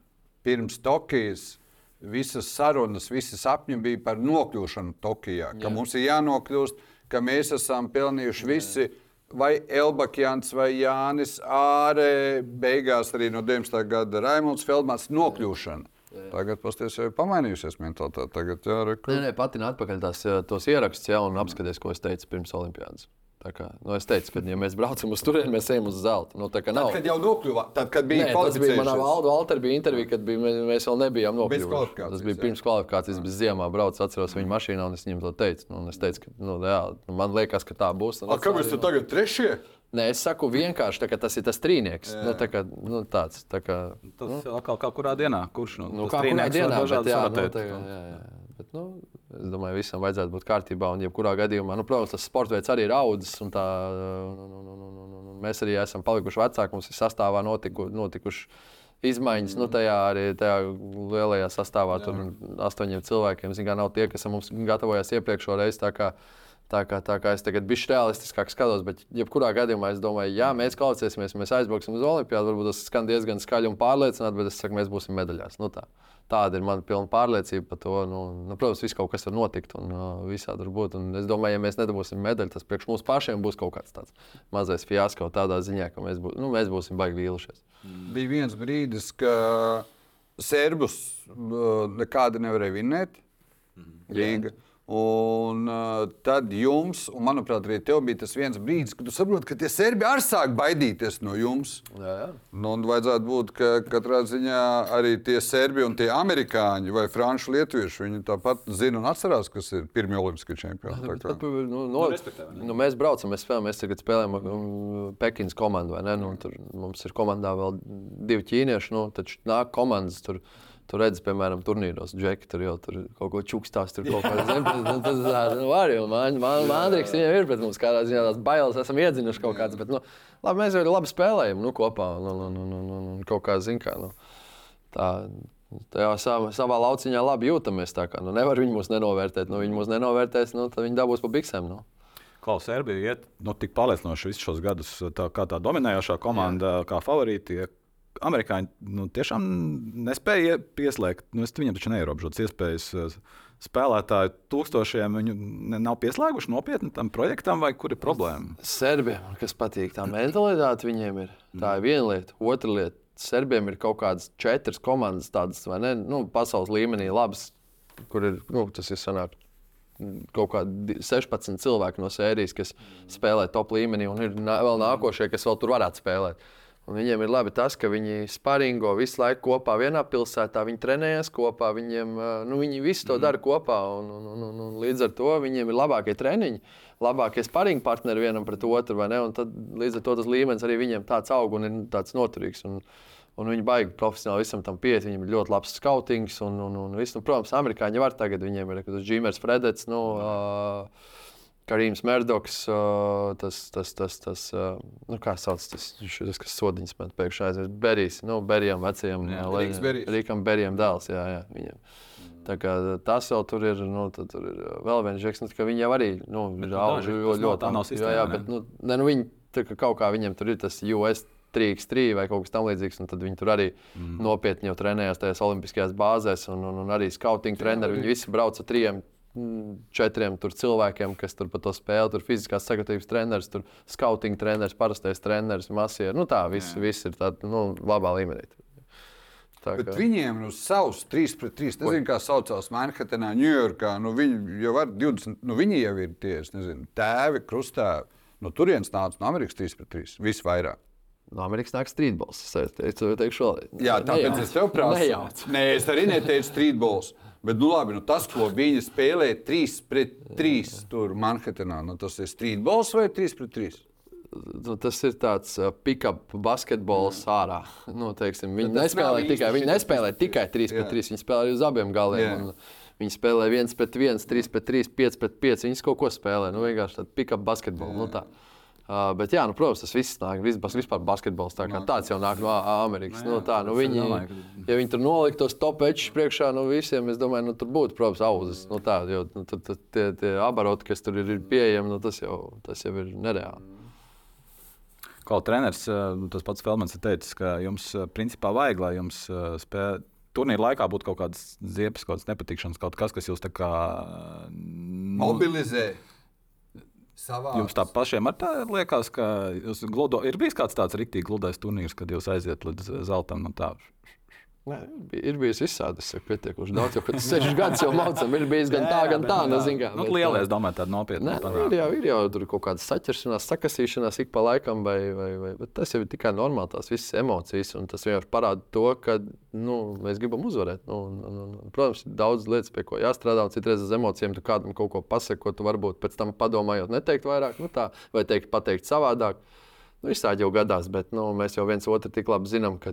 Pirms Tokijas visas sarunas, visas sapņi bija par nokļūšanu Tokijā. Ka Jā. mums ir jānokļūst, ka mēs esam pelnījuši visi. Vai Elbakjans, vai Jānis Ārē, beigās arī no 19. gada Raimons Feldmans nokļūšana. Tagad pasties, jau ir pamainījusies mentalitāte. Tagad jā, re, Nē, nē, pati atpakaļ tās, tos ierakstus jau un apskaties, ko es teicu pirms Olimpiādas. Tā Kā, nu es teicu, ka, ja mēs braucam uz turieni, mēs ejam uz zelta. Nu, tā kā nav. Tad, kad jau nokļuva, tad, kad bija Nē, tas bija manā valda, Valter bija intervija, kad bija, mēs, mēs vēl nebijām nokļuvuši. Tas bija jā. pirms kvalifikācijas, bija ziemā braucis, atceros viņu mašīnā, un es viņam to teicu. Nu, es teicu, ka nu, jā, man liekas, ka tā būs. Un A, Kāpēc tu tagad trešie? Nē, es saku vienkārši, ka tas ir tas trīnieks. Nu, tā kā, nu, tāds, tā kā, Tas atkal kā kurā dienā? Kurš no nu, tas kā kurā trīnieks var dienā, bet, dažādi jā, nu, tā, jā, jā. Bet, nu, es domāju, visam vajadzētu būt kārtībā. Un, jebkurā gadījumā, nu, protams, tas sports veids arī ir audzis. Un tā, un, un, un, un, un, un, un mēs arī esam palikuši vecāki. Mums ir sastāvā notiku, notikuši izmaiņas. Mm. Nu, tajā arī tajā lielajā sastāvā tur astoņiem cilvēkiem. Zinām, nav tie, kas mums gatavojās iepriekšējā reizē. Tā kā Tā kā, tā kā es tagad biju realistiskāk skatos, bet jebkurā gadījumā es domāju, ja mēs klausīsimies, mēs aizbrauksim uz Olimpādu, varbūt tas skan diezgan skaļi un pārliecināti, bet es saku, mēs būsim medaļās. Nu, tā. Tāda ir mana pilna pārliecība par to. Nu, nu, protams, viss kaut kas var notikt un uh, visādi var būt. Un es domāju, ja mēs nedabūsim medaļu, tas priekš mums pašiem būs kaut kāds tāds mazais fiasko tādā ziņā, ka mēs, bū, nu, mēs būsim baigi vīlušies. Bija viens brīdis, ka serbus uh, nekāda nevarēja vinēt. Rīga. Un uh, tad jums, un manuprāt, arī tev bija tas viens brīdis, kad tu saproti, ka tie serbi arī sāk baidīties no jums. Jā, jā. Nu, un vajadzētu būt, ka katrā ziņā arī tie serbi un tie amerikāņi vai franču lietuvieši, viņi tāpat zina un atcerās, kas ir pirmie olimpiskie čempioni. Bet, nu, no, ne? nu, mēs braucam, mēs spēlējam, mēs tagad spēlējam um, Pekinas komandu. vai ne? Nu, tur mums ir komandā vēl divi ķīnieši, nu, taču nāk komandas. Tur, Tur redzat, piemēram, turnīros, džeki tur jau tur kaut ko čukstās. Tur kaut veidā nu, tas tā, nu, arī man, man, Mandriks viņam ir pret mums kādā ziņā tās bailes, esam iedzinuši kaut kādas. Bet, nu, labi, mēs jau labi spēlējam nu, kopā un, un, un, un, un, un kaut kā zin kā. Nu, tā, Tajā savā, savā lauciņā labi jūtamies. Kā, nu, nevar mūs nenovērtēt. Nu, viņi mūs nenovērtēs, nu, tad viņi dabūs pa biksēm. Nu. Klaus, Serbija iet nu, tik pārliecinoši visus šos gadus, tā, kā tā dominējošā komanda, Jā. kā favorīti. Amerikāņi nu, tiešām nespēja pieslēgt. Nu, es viņiem taču neierobežotas iespējas. eh, Spēlētāji tūkstošiem viņu nav pieslēguši nopietni tam projektam, vai kur ir problēma? Serbiem, kas patīk, tā mentalitāte viņiem ir. Tā ir viena lieta. Otra lieta. Serbiem ir kaut kādas četras komandas, tādas vai ne? Nu, pasaules līmenī labas, kur ir, nu, tas ir sanāk, kaut kādi 16 cilvēki no sērijas, kas spēlē top līmenī, un ir vēl nākošie, kas vēl tur varētu spēlēt. Un viņiem ir labi tas, ka viņi sparingo visu laiku kopā vienā pilsētā, viņi trenējas kopā, viņiem, ā, nu, viņi visu to dara kopā. Un, un, un, un, un līdz ar to viņiem ir labākie treniņi, labākie sparinga partneri vienam pret otru. Tad līdz ar to tas līmenis arī viņiem tāds aug un ir tāds noturīgs. Un, Un viņi baigi profesionāli visam tam pieiet. Viņam ir ļoti labs skautings. Un, un, un viss, nu, protams, amerikāņi var tagad. Viņiem ir tas Džimers Fredets, nu, uh, Karīms Merdoks, tas, tas, tas, tas nu, kā sauc tas, tas kas sodiņas man pēkšņi aizmirst. Berijs, nu, Berijam vecajam. Jā, Rīks Berijs. Rīkam Berijam dēls, jā, jā, viņam. Tā kā tas vēl tur ir, nu, tur ir vēl viens žeks, nu, ka viņi jau arī nu, ir nu, daži, ļoti, ļoti tā nav jā, sistēma, jā, ne? bet, nu, ne, nu, viņi tā kā kaut kā viņiem tur ir tas US 3x3 vai kaut kas tamlīdzīgs, un tad viņi tur arī mm. nopietni jau trenējās tajās olimpiskajās bāzēs, un, un, un arī skautinga treneri. Viņi visi brauc ar trijiem. Četriem tur cilvēkiem, kas tur par to spēli, tur fiziskās sagatavības treneris, tur skautinga treneris, parastais treneris, masieris. Nu, tā viss, viss ir tādā nu, labā līmenī. Tā Bet kā- viņiem ir savs 3 pret 3. Nezinu, kā saucās Manhetenā, Ņujorkā. Nu, viņi jau var 20, nu, viņi jau ir tie, nezinu, tēvi, krustāvi. No turienes nāca no Amerikas 3 pret 3. Visvairāk. No Amerikas nāk strīdbols. Es teicu, teikšu vēlreiz. Jā, tāpēc Nejauc. es tev prasu. Nejauc. Nē, es arī neteicu streetballs. Bet, nu, labi, nu, tas, ko viņi spēlē 3 pret 3 tur Manhetenā, nu, tas ir streetballs vai 3 pret 3? Nu, tas ir tāds uh, pick-up basketbols ārā. Nu, teiksim, viņi nav nespēlē tikai, viņi nespēlē tikai 3 Jā. pret 3. Viņi spēlē uz abiem galiem. Viņi spēlē 1 pret 1, 3 pret 3, 5 pret 5. Viņi kaut ko spēlē. Nu, vienkārši tādu pick-up basketbolu. Nu, tā. Uh, bet, jā, nu, protams, tas viss nāk. Vis, bas- vispār basketbols tā kā tāds jau nāk no Amerikas. Nu, Nu, tā, nu, viņi, ja viņi tur noliktu tos top večus priekšā no visiem, es domāju, nu, tur būtu, protams, auzas. Nu, tā, jo nu, tur, tur, tie, tie abaroti, kas tur ir, ir pieejami, nu, tas, jau, tas jau ir nereāli. Kā treneris, eh, tas pats Felmans ir teicis, ka jums eh, principā vajag, lai jums eh, spēlē. Turnīra laikā būtu kaut kādas ziepes, kaut kādas nepatikšanas, kaut kas, kas jūs tā kā. Nu, Mobilizē. Savā. Jums tā pašiem tā liekas, ka jūs gludo, ir bijis kāds tāds rīktīgi gludais turnīrs, kad jūs aiziet līdz zeltam. Tā. Nē, ir- bijis visādi. Es saku, pietiekuši daudz, jau pēc sešas gadus jau mācām. Ir bijis gan tā, gan tā. Nu, zin kā, Nu, lielais, uh, domāju, tāda nopietna. Nē, nu, ir, jau, ir jau tur kaut kāda saķeršanās, sakasīšanās ik pa laikam, vai, vai, vai, bet tas jau ir tikai normāli, tās visas emocijas. un Tas vienkārši parāda to, ka nu, mēs gribam uzvarēt. Nu, un, un, un, protams, ir daudz lietas, pie ko jāstrādā, un citreiz uz emocijām tu kādam kaut ko pasaki, ko tu varbūt pēc tam padomājot, neteikt vairāk, nu, tā, vai teikt, pateikt savādāk. Nu, Visādi jau gadās, bet nu, mēs jau viens otru tik labi zinām, ka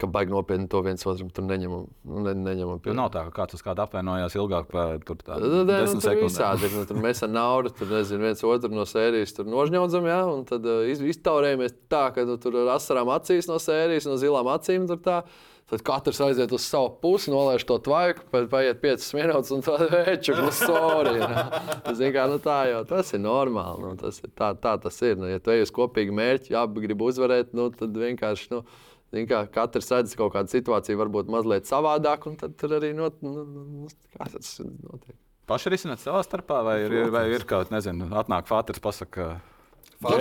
ka baigi nopietni to viens otram tur neņemam. Nu, ne, neņemam Jo nav tā, ka kāds uz kādu apvainojās ilgāk par tur tā, Nē, nu, desmit tur sekundēm. Nu, tur mēs ar naudu, tur nezinu, viens otru no sērijas nožņaudzam, jā, un tad uh, iz- iztaurējamies tā, ka nu, tur ar asarām acīs no sērijas, no zilām acīm. Tur tā. Tad katrs aiziet uz savu pusi, nolaiž to tvaiku, pēc paiet 5 minūtes, un tā veču uz kā, nu, tā jau tas ir normāli. Nu, tas ir, tā, tā tas ir. Nu, ja tu ej uz kopīgu mērķi, abi grib uzvarēt, nu, tad vienkārši. Nu, Zin, kā, katrs redz kaut kādu situāciju, varbūt mazliet savādāk, un tad tur arī not, nu, nu, kā tas notiek. Paši risināt savā starpā, vai ir, vai ir kaut kas, nezinu, atnāk Fāters, pasakā,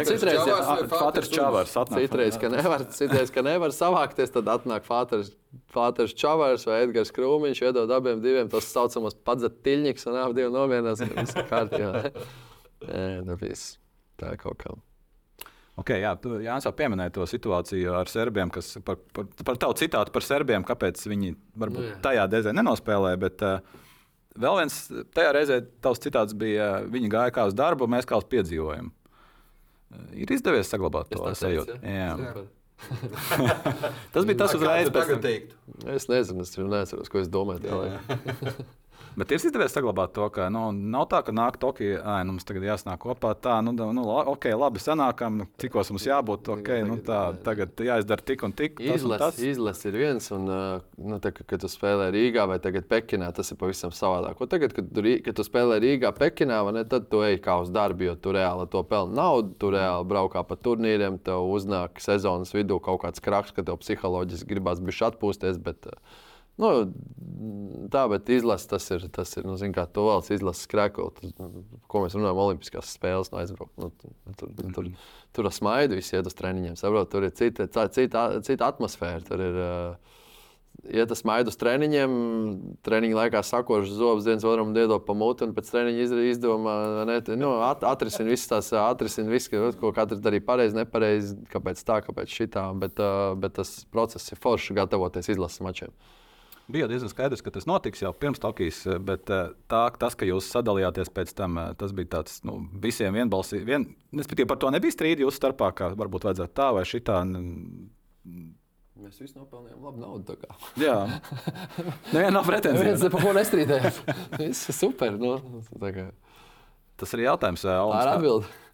citreiz, Fāters Čavars. atnāk Citreiz, ka nevar, citreiz, ka nevar savākties, tad atnāk Fāters, Fāters Čavars vai Edgars Krūmiņš, iedod abiem diviem tos saucamos padzetiļņus, un abi divi novienās, ka viss ir kārtībā. Nē, nu viss. Tā ir kaut kā. Okay, jā, Jānis jau pieminēja to situāciju ar serbiem, kas par, par, par tavu citātu par serbiem, kāpēc viņi varbūt Nu, jā. tajā reizē nenospēlēja. Bet, uh, vēl viens, tajā reizē tavs citāts bija, viņi gāja kā uz darbu, mēs kā uz piedzīvojumu. Uh, ir izdevies saglabāt to sajūtu. Jā. Super. Tas bija tas tam. teikt. Es nezinu, es neatceros, ko es domāju. Bet ir izdevies saglabāt to, ka nu, nav tā, ka nāk Tokija, ah, nu, mums tagad jāsnāk kopā. Tā, nu, nu, ok, labi, sanākam, cikos mums jābūt. Okay, nu, tā, tagad jāizdara tik un tik. Izlases izlas ir viens, un, nu, tā, ka, kad tu spēlē Rīgā vai tagad Pekinā, tas ir pavisam savādāk. Un tagad, kad tu, kad tu spēlē Rīgā, Pekinā, ne, tad tu ej kā uz darbu, jo tu reāli to pelni naudu, tu reāli braukā pa turnīriem, tev uznāk sezonas vidū kaut kāds kraks, ka tev psiholoģiski gribās bišķi atpūsties. Bet, uh, Nu, tā, bet izlase tas ir. Tas ir nu, zin kā to valsts izlases krēklis, ko mēs runājam, Olimpiskās spēles no aizbraukt. Nu, tur, tur, tur ar smaidu viss iet uz treniņiem. Saprot, tur ir cita, cita, cita, atmosfēra. Tur ir, uh, iet uz smaidu uz treniņiem, treniņa laikā sakošs zobs viens otram iedod pa muti, un pēc treniņa izdomā, ne, nu, at, atrisina visas tās, atrisina visu, ko katrs darīja pareizi, nepareizi, kāpēc tā, kāpēc šitā. Bet, uh, bet tas process ir forši gatavoties izlases mačiem. Bija diezgan skaidrs, ka tas notiks jau pirms Tokijas, bet eh, tā, tas, ka jūs sadalījāties pēc tam, eh, tas bija tāds nu, visiem vienbalsīgi. Vien, Respektīvi, par to nebija strīdi jūsu starpā, ka varbūt vajadzētu tā vai šitā. Mēs visi nopelnījām labu naudu. kā. Jā, nevienam nav Neviens pretenziju. par ko nestrīdējās. Viss ir super. Nu, kā, Tas ir jautājums. eh, tā ir Olimpiskā-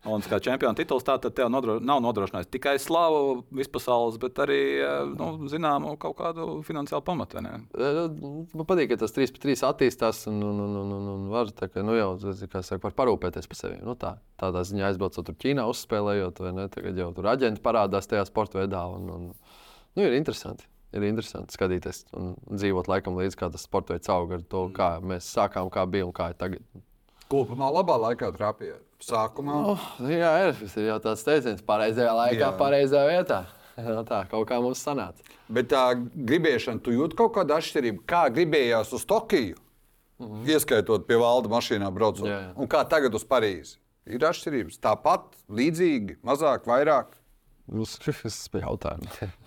atbilde. Olimpiskā čempiona tituls tātad tev nodro, nav nodrošinājis tikai slavu vispasaules, bet arī eh, nu, zināmu kaut kādu finansiālu pamatu. Nu, Man patīk, ka tas 3 pret 3 attīstās un, un, un, un, un, un var, ka, nu, jau, kā saka, var parūpēties par sevi. Nu, tā, tādā ziņā aizbraucot tur Ķīnā, uzspēlējot, vai ne? Tagad jau tur aģenti parādās tajā sporta veidā. Un, un, nu, ir interesanti. Ir interesanti skatīties un dzīvot laikam līdzi, kā tas sports veids aug ar to, kā mēs sākām, kā bija un kā ir tagad. Kopumā labā laikā trāpīja. Sākumā Oh, jā, ir, tas ir jau tāds teiciens, pareizajā laikā, Jā. pareizajā vietā. No tā kaut kā mums sanāca. Bet tā gribēšana, tu jūti kaut kādu atšķirību. Kā gribējās uz Tokiju, ieskaitot pie valda mašīnā braucot, Jā, jā. un kā tagad uz Parīzi. Ir atšķirības. Tāpat, līdzīgi, mazāk, vairāk. Tas bija jautājums.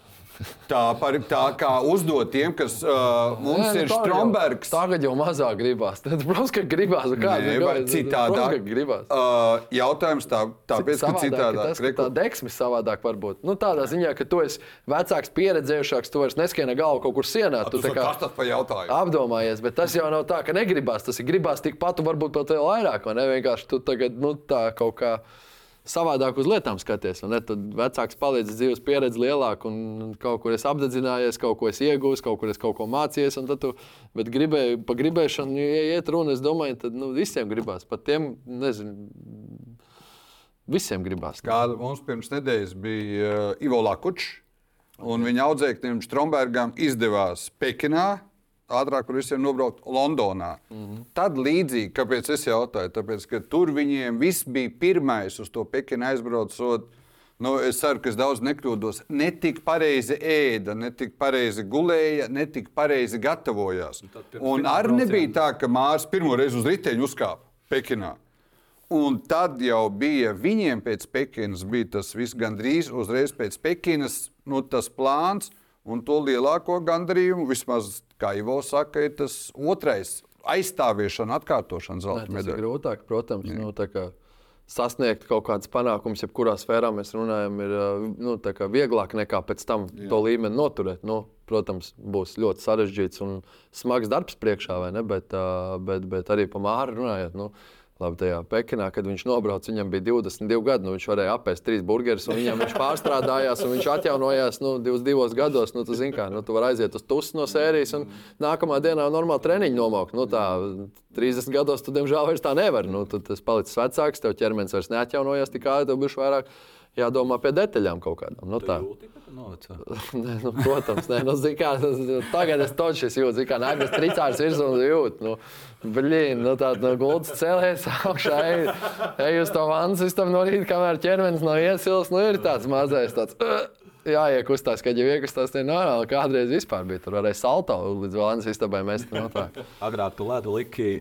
Tā, par, tā kā uzdot tiem, kas uh, mums Nē, nu, ir tagad jau- Strombergs. Tagad jau mazāk gribās. Tad, protams, ka gribās. Nē, ir citādāk. ka gribās. Uh, jautājums tā, tāpēc, ka Savādāk ir citādāk. Tas, ka tā deksme savādāk var būt. Nu, tādā ziņā, ka tu esi vecāks, pieredzējušāks, tu vairs neskieni galvu kaut kur sienā. Tu, tā kā tas par jautājumu? apdomājies, bet tas jau nav tā, ka negribās. Tas ir gribās tikpat, varbūt pat vēl vairāk. vai Ne vienkārši tu tagad nu, tā kaut kā. Savādāk uz lietām skaties. vai ne? Tad vecāks palīdz dzīves pieredzi lielāku, un kaut kur es apdedzinājies, kaut ko es iegūstu, kaut kur es kaut ko un tad Tu, bet gribēju, pa gribēšanu, ja iet runa, es domāju, tad nu, visiem gribās. Pat tiem, nezinu, visiem gribās. Kāda mums pirms nedēļas bija uh, Ivo Lakučs, un viņa audzēknim Strombergam izdevās Pekinā. Ātrāk, kur visiem nobraukt Londonā. Mm. -hmm. Tad līdzīgi, kāpēc es jautāju, tāpēc, ka tur viņiem viss bija pirmais uz to Pekinu aizbraucot. Nu, es ceru, ka es daudz nekļūdos. Ne tik pareizi ēda, ne tik pareizi gulēja, ne tik pareizi gatavojās. Un arī nebija tā, ka Mārcis pirmo reizi uz riteņa uzkāpa Pekinā. Un tad jau bija viņiem pēc Pekinas, bija tas viss gandrīz uzreiz pēc Pekinas, nu, tas plāns. Un to lielāko gandarījumu, vismaz, kā Ivo saka, ir tas otrais - aizstāviešana, atkārtošana zelta tas ir grūtāk, protams. Nu, tā kā sasniegt kaut kādas panākumus, jebkurā sfērā mēs runājam, ir nu, vieglāk nekā pēc tam Jā. to līmeni noturēt. Nu, protams, būs ļoti sarežģīts un smags darbs priekšā, vai ne? Bet, uh, bet, bet arī par māru runājot. Nu, Labi, tajā Pekinā, kad viņš nobrauca, viņam bija 22 gadi. Nu, viņš varēja apēst trīs burgerus, un viņam viņš pārstrādājās, un viņš atjaunojās nu, 22 gados. Nu, tu, kā, nu, tu vari aiziet uz tusi no sērijas, un nākamā dienā normāli treniņu nomaukt. Nu, tā, 30 gados tu, diemžēl, vairs tā nevari. Nu, tu esi palicis vecāks, tev ķermenis vairs neatjaunojās tik ātri, tev būs vairāk jādomā pie detaļām kaut kādām. Nu, tā. nē, nu, protams, nē, nu, kā, tagad es to jūtu. Kā nākas tricārs virsū un jūtu. Nu, Blīn, nu tā no gultas cēlēs augšā, ej, ej uz to vannas istabu no rīta, kamēr ķermenis nav iesils. Nu, ir tāds mazais tāds. Jāiekustās, kad jau iekustās, tie normāli. Kādreiz vispār bija tur varēja salto līdz vannas istabai mest. No tā. Agrāk tu ledu liki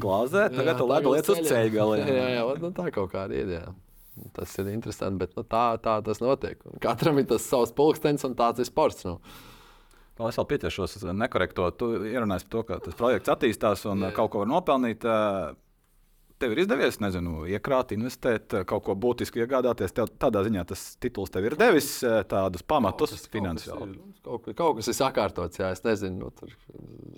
glāzē, tagad jā, tu ledu lietas uz ceļa galā. Jā, jā, nu, tā kaut kāda ideja. Tas ir interesanti, bet nu, tā, tā tas notiek. Katram ir tas savs pulkstenis un tāds ir sports. Nu. Vēl es vēl pieķeršos nekorekto. Tu ierunāji par to, ka tas projekts attīstās un jā, kaut ko var nopelnīt. Tev ir izdevies, nezinu, iekrāt, investēt, kaut ko būtiski iegādāties. Tev, tādā ziņā tas tituls tev ir devis tādus pamatus kaut kas, finansiāli. Kaut kas, ir, kaut, kas ir sakārtots, jā, es nezinu, nu, tur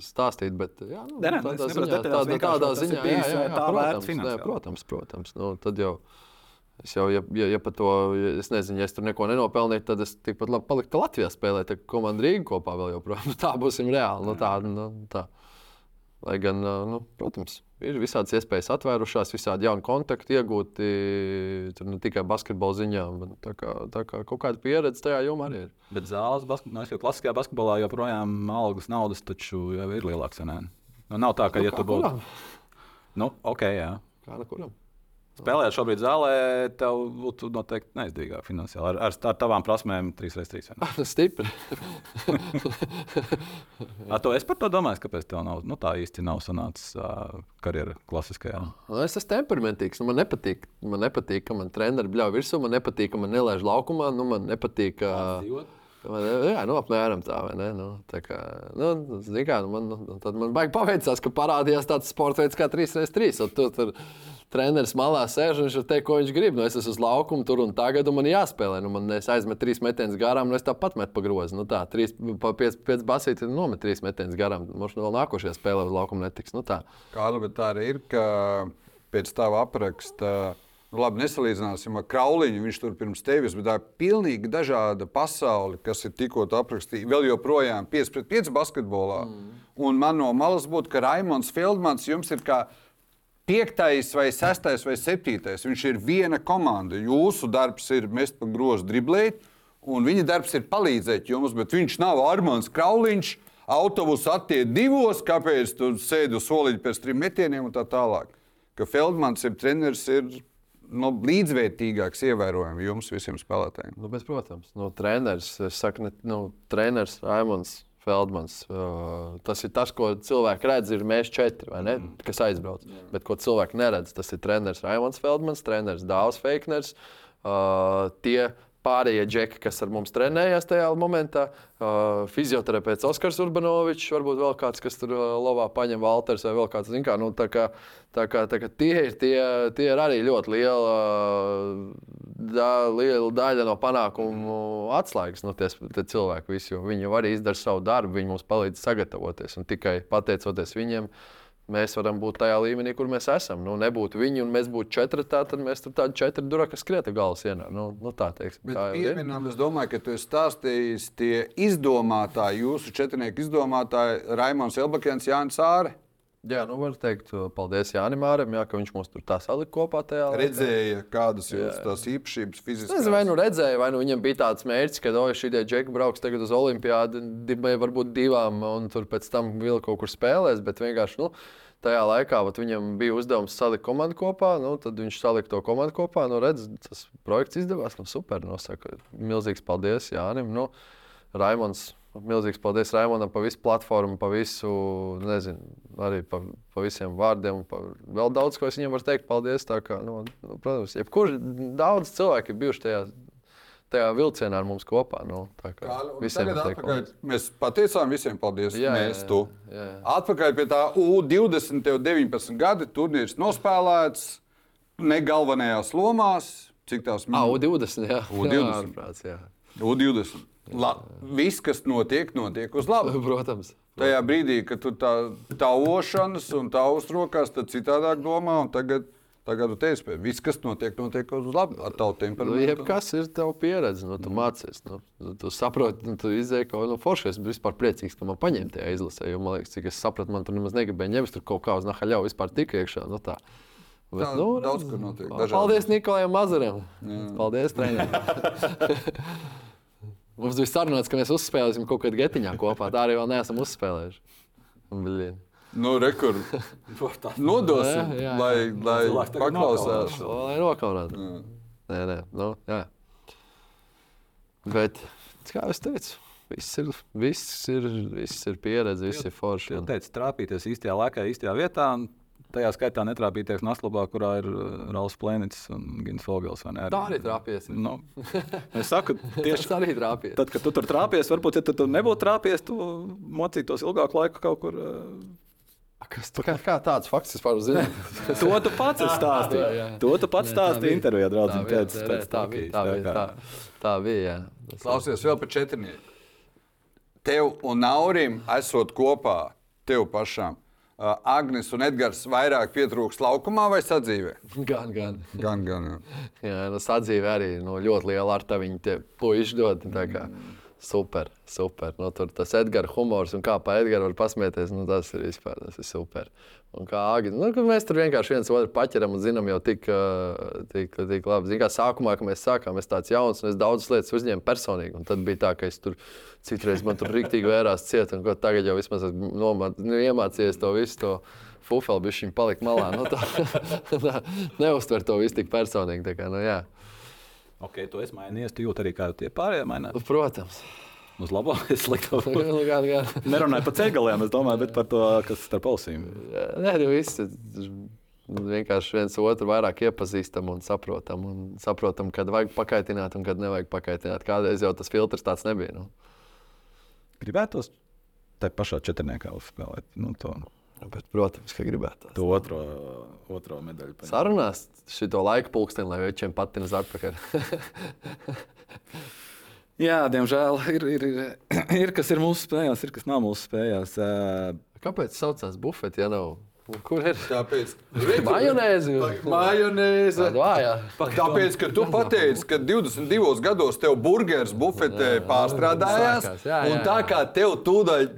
stāstīt, bet jā, nu, ne, ne, tādā, ziņā, tādā, tādā ziņā, jā, jā, jā, protams, ne, protams, protams. Nu, tad jau Es jau, ja, ja, ja par to, ja, es nezinu, ja es tur neko nenopelnītu, tad es tikpat labi paliktu Latvijā spēlēt, ar komandu Rīgā kopā vēl joprojām. Tā būsim reāli. Nu, tā, nu, tā. Lai gan, nu, protams, ir visādas iespējas atvērušās, visādi jauni kontakti iegūti, tur ne tikai basketbola ziņā, bet tā kā, tā kā kaut kāda pieredze tajā jomā arī ir. Bet zāles, basketbolā, nu, klasiskajā basketbolā joprojām algas naudas taču jau ir lielāks. Nu, nav tā, ka, nu, ja tu būtu. Nu, ok, jā. Kā no kuram? Spēlējot šobrīd zālē, tev būtu noteikti neizdevīgāk finansiāli. Ar, ar, ar tavām prasmēm 3x3. Stipri. ar to es par to domāju, kāpēc tev nav, nu, tā īsti nav sanācis uh, karjeras klasiskajā. Nu, es esmu temperamentīgs. Nu, man, nepatīk, man nepatīk, ka man treniņš bļauj virsū, man nepatīk, ka man nelaiž laukumā. Nu, man nepatīk. Uh, Man, jā, nu, apmēram tā, vai ne? Nu, tā kā, nu, kā, nu, man, nu, tad man baigi paveicās, ka parādījās tāds sports veids kā 3x3. Tur, tur, treneris malā sēž un viņš teikt, ko viņš grib. Nu, es esmu uz laukuma tur un tagad, un man jāspēlē. Nu, man aizmet trīs metienus garām, un es tāpat metu pa grozu. Nu, tā, trīs, pa, piec, pēc basītes nomet trīs metienus garām. Mums vēl nākošajā spēlē uz laukuma netiks. Nu, tā. Kāda, bet tā arī ir, ka pēc tava apraksta. Nu, labi, nesalīdzināsim ar Krauliņu. Viņš tur pirms tevis, ir pilnīgi dažāda pasaule, kas ir tikko aprakstīta. Vēl joprojām 5 pret 5 basketbolā. Mm. Un man no malas būtu, ka Raimons Feldmans jums ir kā piektais, vai sestais, vai septītais. Viņš ir viena komanda. Jūsu darbs ir mest pa grozu driblēt, un viņa darbs ir palīdzēt jums, bet viņš nav Armāns Krauliņš. Autobusu attiek divos, kāpēc tu sēdi uz soliņa pēc trim metieniem un tā tālāk. Ka Feldmans ir treneris, ir nu, līdzvērtīgāks, ievērojami jums visiem spēlētājiem. Nu, bet, protams, nu, treneris, es saku, ne, nu, treneris Raimons Feldmans. Uh, tas ir tas, ko cilvēki redz, ir mēs četri, ne, mm. kas aizbrauc. Yeah. Bet ko cilvēki neredz, tas ir treneris Raimons Feldmans, treneris Dāvs Feikners. Uh, tie pārējie džeki, kas ar mums trenējās tajā momentā. Uh, fizioterapeits Oskars Urbanovičs, varbūt vēl kāds, kas tur uh, lovā paņem Walters vai vēl kāds. Kā, nu, tā kā, tā kā, tā kā tie, ir, tie, tie ir arī ļoti liela, da, liela daļa no panākumu atslēgas. Nu, tie, tie cilvēki visi, viņi jau arī izdara savu darbu, viņi mums palīdz sagatavoties. Un tikai pateicoties viņiem, uh, mēs varam būt tajā līmenī, kur mēs esam. Nu, nebūtu viņi un mēs būtu četri, tā, tad mēs tur tādi četri duraki skrieta galā sienā. Nu, nu, tā teiksim, Bet pieminam, es domāju, ka tu esi stāstījis tie izdomātāji, jūsu četrnieku izdomātāji, Raimons Elbakens, Jānis Āre. Jā, nu var teikt, paldies Jānim Māram, jā, ka viņš mums tur tā salika kopā. Redzēja, kādas ir tās īpašības fiziski. Es vai nu redzēju, vai nu viņam bija tāds mērķis, ka, oi, šī džeka brauks tagad uz Olimpiādu, varbūt divām, un tur pēc tam vēl kaut kur spēlēs, bet vienkārši, nu, tajā laikā viņam bija uzdevums salikt komandu kopā. Nu, tad viņš salika to komandu kopā. Nu, redz, tas projekts izdevās. Nu, super. Nosaka. Milzīgs paldies Jānim. Nu, Raimons. Milzīgs paldies Raimondam par visu platformu, par visu, nezinu, arī par, par visiem vārdiem. Par vēl daudz, ko es viņam varu teikt. Paldies. Kā, nu, nu, protams, jebkurš daudz cilvēku ir bijuši tajā tajā vilcienā ar mums kopā. Nu, kā, kā, visiem atpakaļ, mēs pateicām visiem paldies. Jā, mēs, jā, jā, jā. Atpakaļ pie tā U20, tev 19 gadi, turnīrs nospēlēts, ne galvenajās lomās. Cik tās minūtes? U20, jā. U20. Jā, jā. U20. La, viss, kas notiek, notiek uz labu. Protams. Tajā brīdī, kad tu tā taušanas un tavs rokās, tad citādāk domā. un Tagad, tagad tu teici, ka viss, kas notiek, notiek uz labu ar tavu Nu, temperamentu. jebkas ir tavs pieredze, nu, tu mācies. Nu, nu, tu saproti, nu, tu izdeji kaut ko no forša. Es biju vispār priecīgs, ka man paņēma tajā izlasē. Jo, man liekas, cik es sapratu, man tur nemaz negribēja ņemt tur kaut kā uz nahaļau vispār tik iekšā. Nu, tā. Bet, Tā, nu, daudz kur notiek, dažādi. Paldies Nikolajam Mazaram. Paldies, trenerim. Mums bija sarunāts, ka mēs uzspēlēsim kaut kādā getiņā kopā. Tā arī vēl neesam uzspēlējuši. Blin. Nu, rekur, nodosim, Jā, jā, jā. lai, lai paklausās. Lai nokaunētu. Nē, nē, nu, jā. Bet, kā jau teicu, viss ir, viss ir, viss ir pieredze, viss ir forši. Jūs teicāt, trāpīties īstajā laikā, īstajā vietā. un Tajā skaitā netrāpīties Naslabā, kurā ir uh, Rauls Plēnits un Gins Fogels. vai ne? Tā arī trāpījies. Nu, es saku, tieši Tas arī trāpījies. tad, kad tu tur trāpies, varbūt, ja tu tur nebūtu trāpies, tu mocītos ilgāku laiku kaut kur. uh, Kas, kā, kā tāds fakts vispār zina? To tu pats esi Jā, stāstīji. jā. To tu pats tā stāstīji bija. intervijā, draugs. Tā bija, tā, tā, tā bija. Tā bija, tā, tā bija jā. Klausies, vēl par četrnieku. Tev un Naurim esot kopā, tev pašām. Uh, Agnes un Edgars vairāk pietrūks laukumā vai sadzīvē? Gan, gan. Gan, gan. Jā. Jā, no sadzīve arī no ļoti liela ar tie puiši dod. kā Super, super. No, tur tas Edgars humors un kā pa Edgars var pasmieties, nu, tas ir vispār tas ir super. Un kā Agni, nu, mēs tur vienkārši viens otru paķeram un zinām jau tik, tik, tik labi. Zin, kā sākumā, kad mēs sākām, es tāds jauns un es daudzas lietas uzņēmu personīgi. Un tad bija tā, ka es tur citreiz man tur rīktīgi vērās ciet, un tagad jau vismaz esmu nomā- nu, iemācījies to visu. To, Fufeli bija viņa palika malā. Nu, tā, neuztver to visu tik personīgi. Tā kā, nu, jā. Ok, tu esi mainījies, tu jūti arī kā tie pārējie mainās. Protams. Uz labo, es sliktu. Nu. Nerunāju par ceļgaliem, es domāju, bet par to, kas starp ausīm. Nē, nu viss. Vienkārši viens otru vairāk iepazīstam un saprotam. Un saprotam, kad vajag pakaitināt un kad nevajag pakaitināt. Kādreiz jau tas filtrs tāds nebija. Nu. Gribētos te pašā četrniekā uzspēlēt nu, to, Bet, protams, ka gribētu. to otro, otro medaļu. paņemt. Sarunās šo laiku pulksteni, lai viņiem patinas atpakaļ. Jā, diemžēl ir, ir, ir, ir kas ir mūsu spējās, ir kas nav mūsu spējās. Kāpēc saucās bufeti, ja nav? Kur ir? Tāpēc, Majonēzi. Majonēze. Tāpēc, ka tu pateici, ka 22 gados tev burgeris bufetē pārstrādājās, sākās, jā, jā, un tā jā. kā tev tūdaļ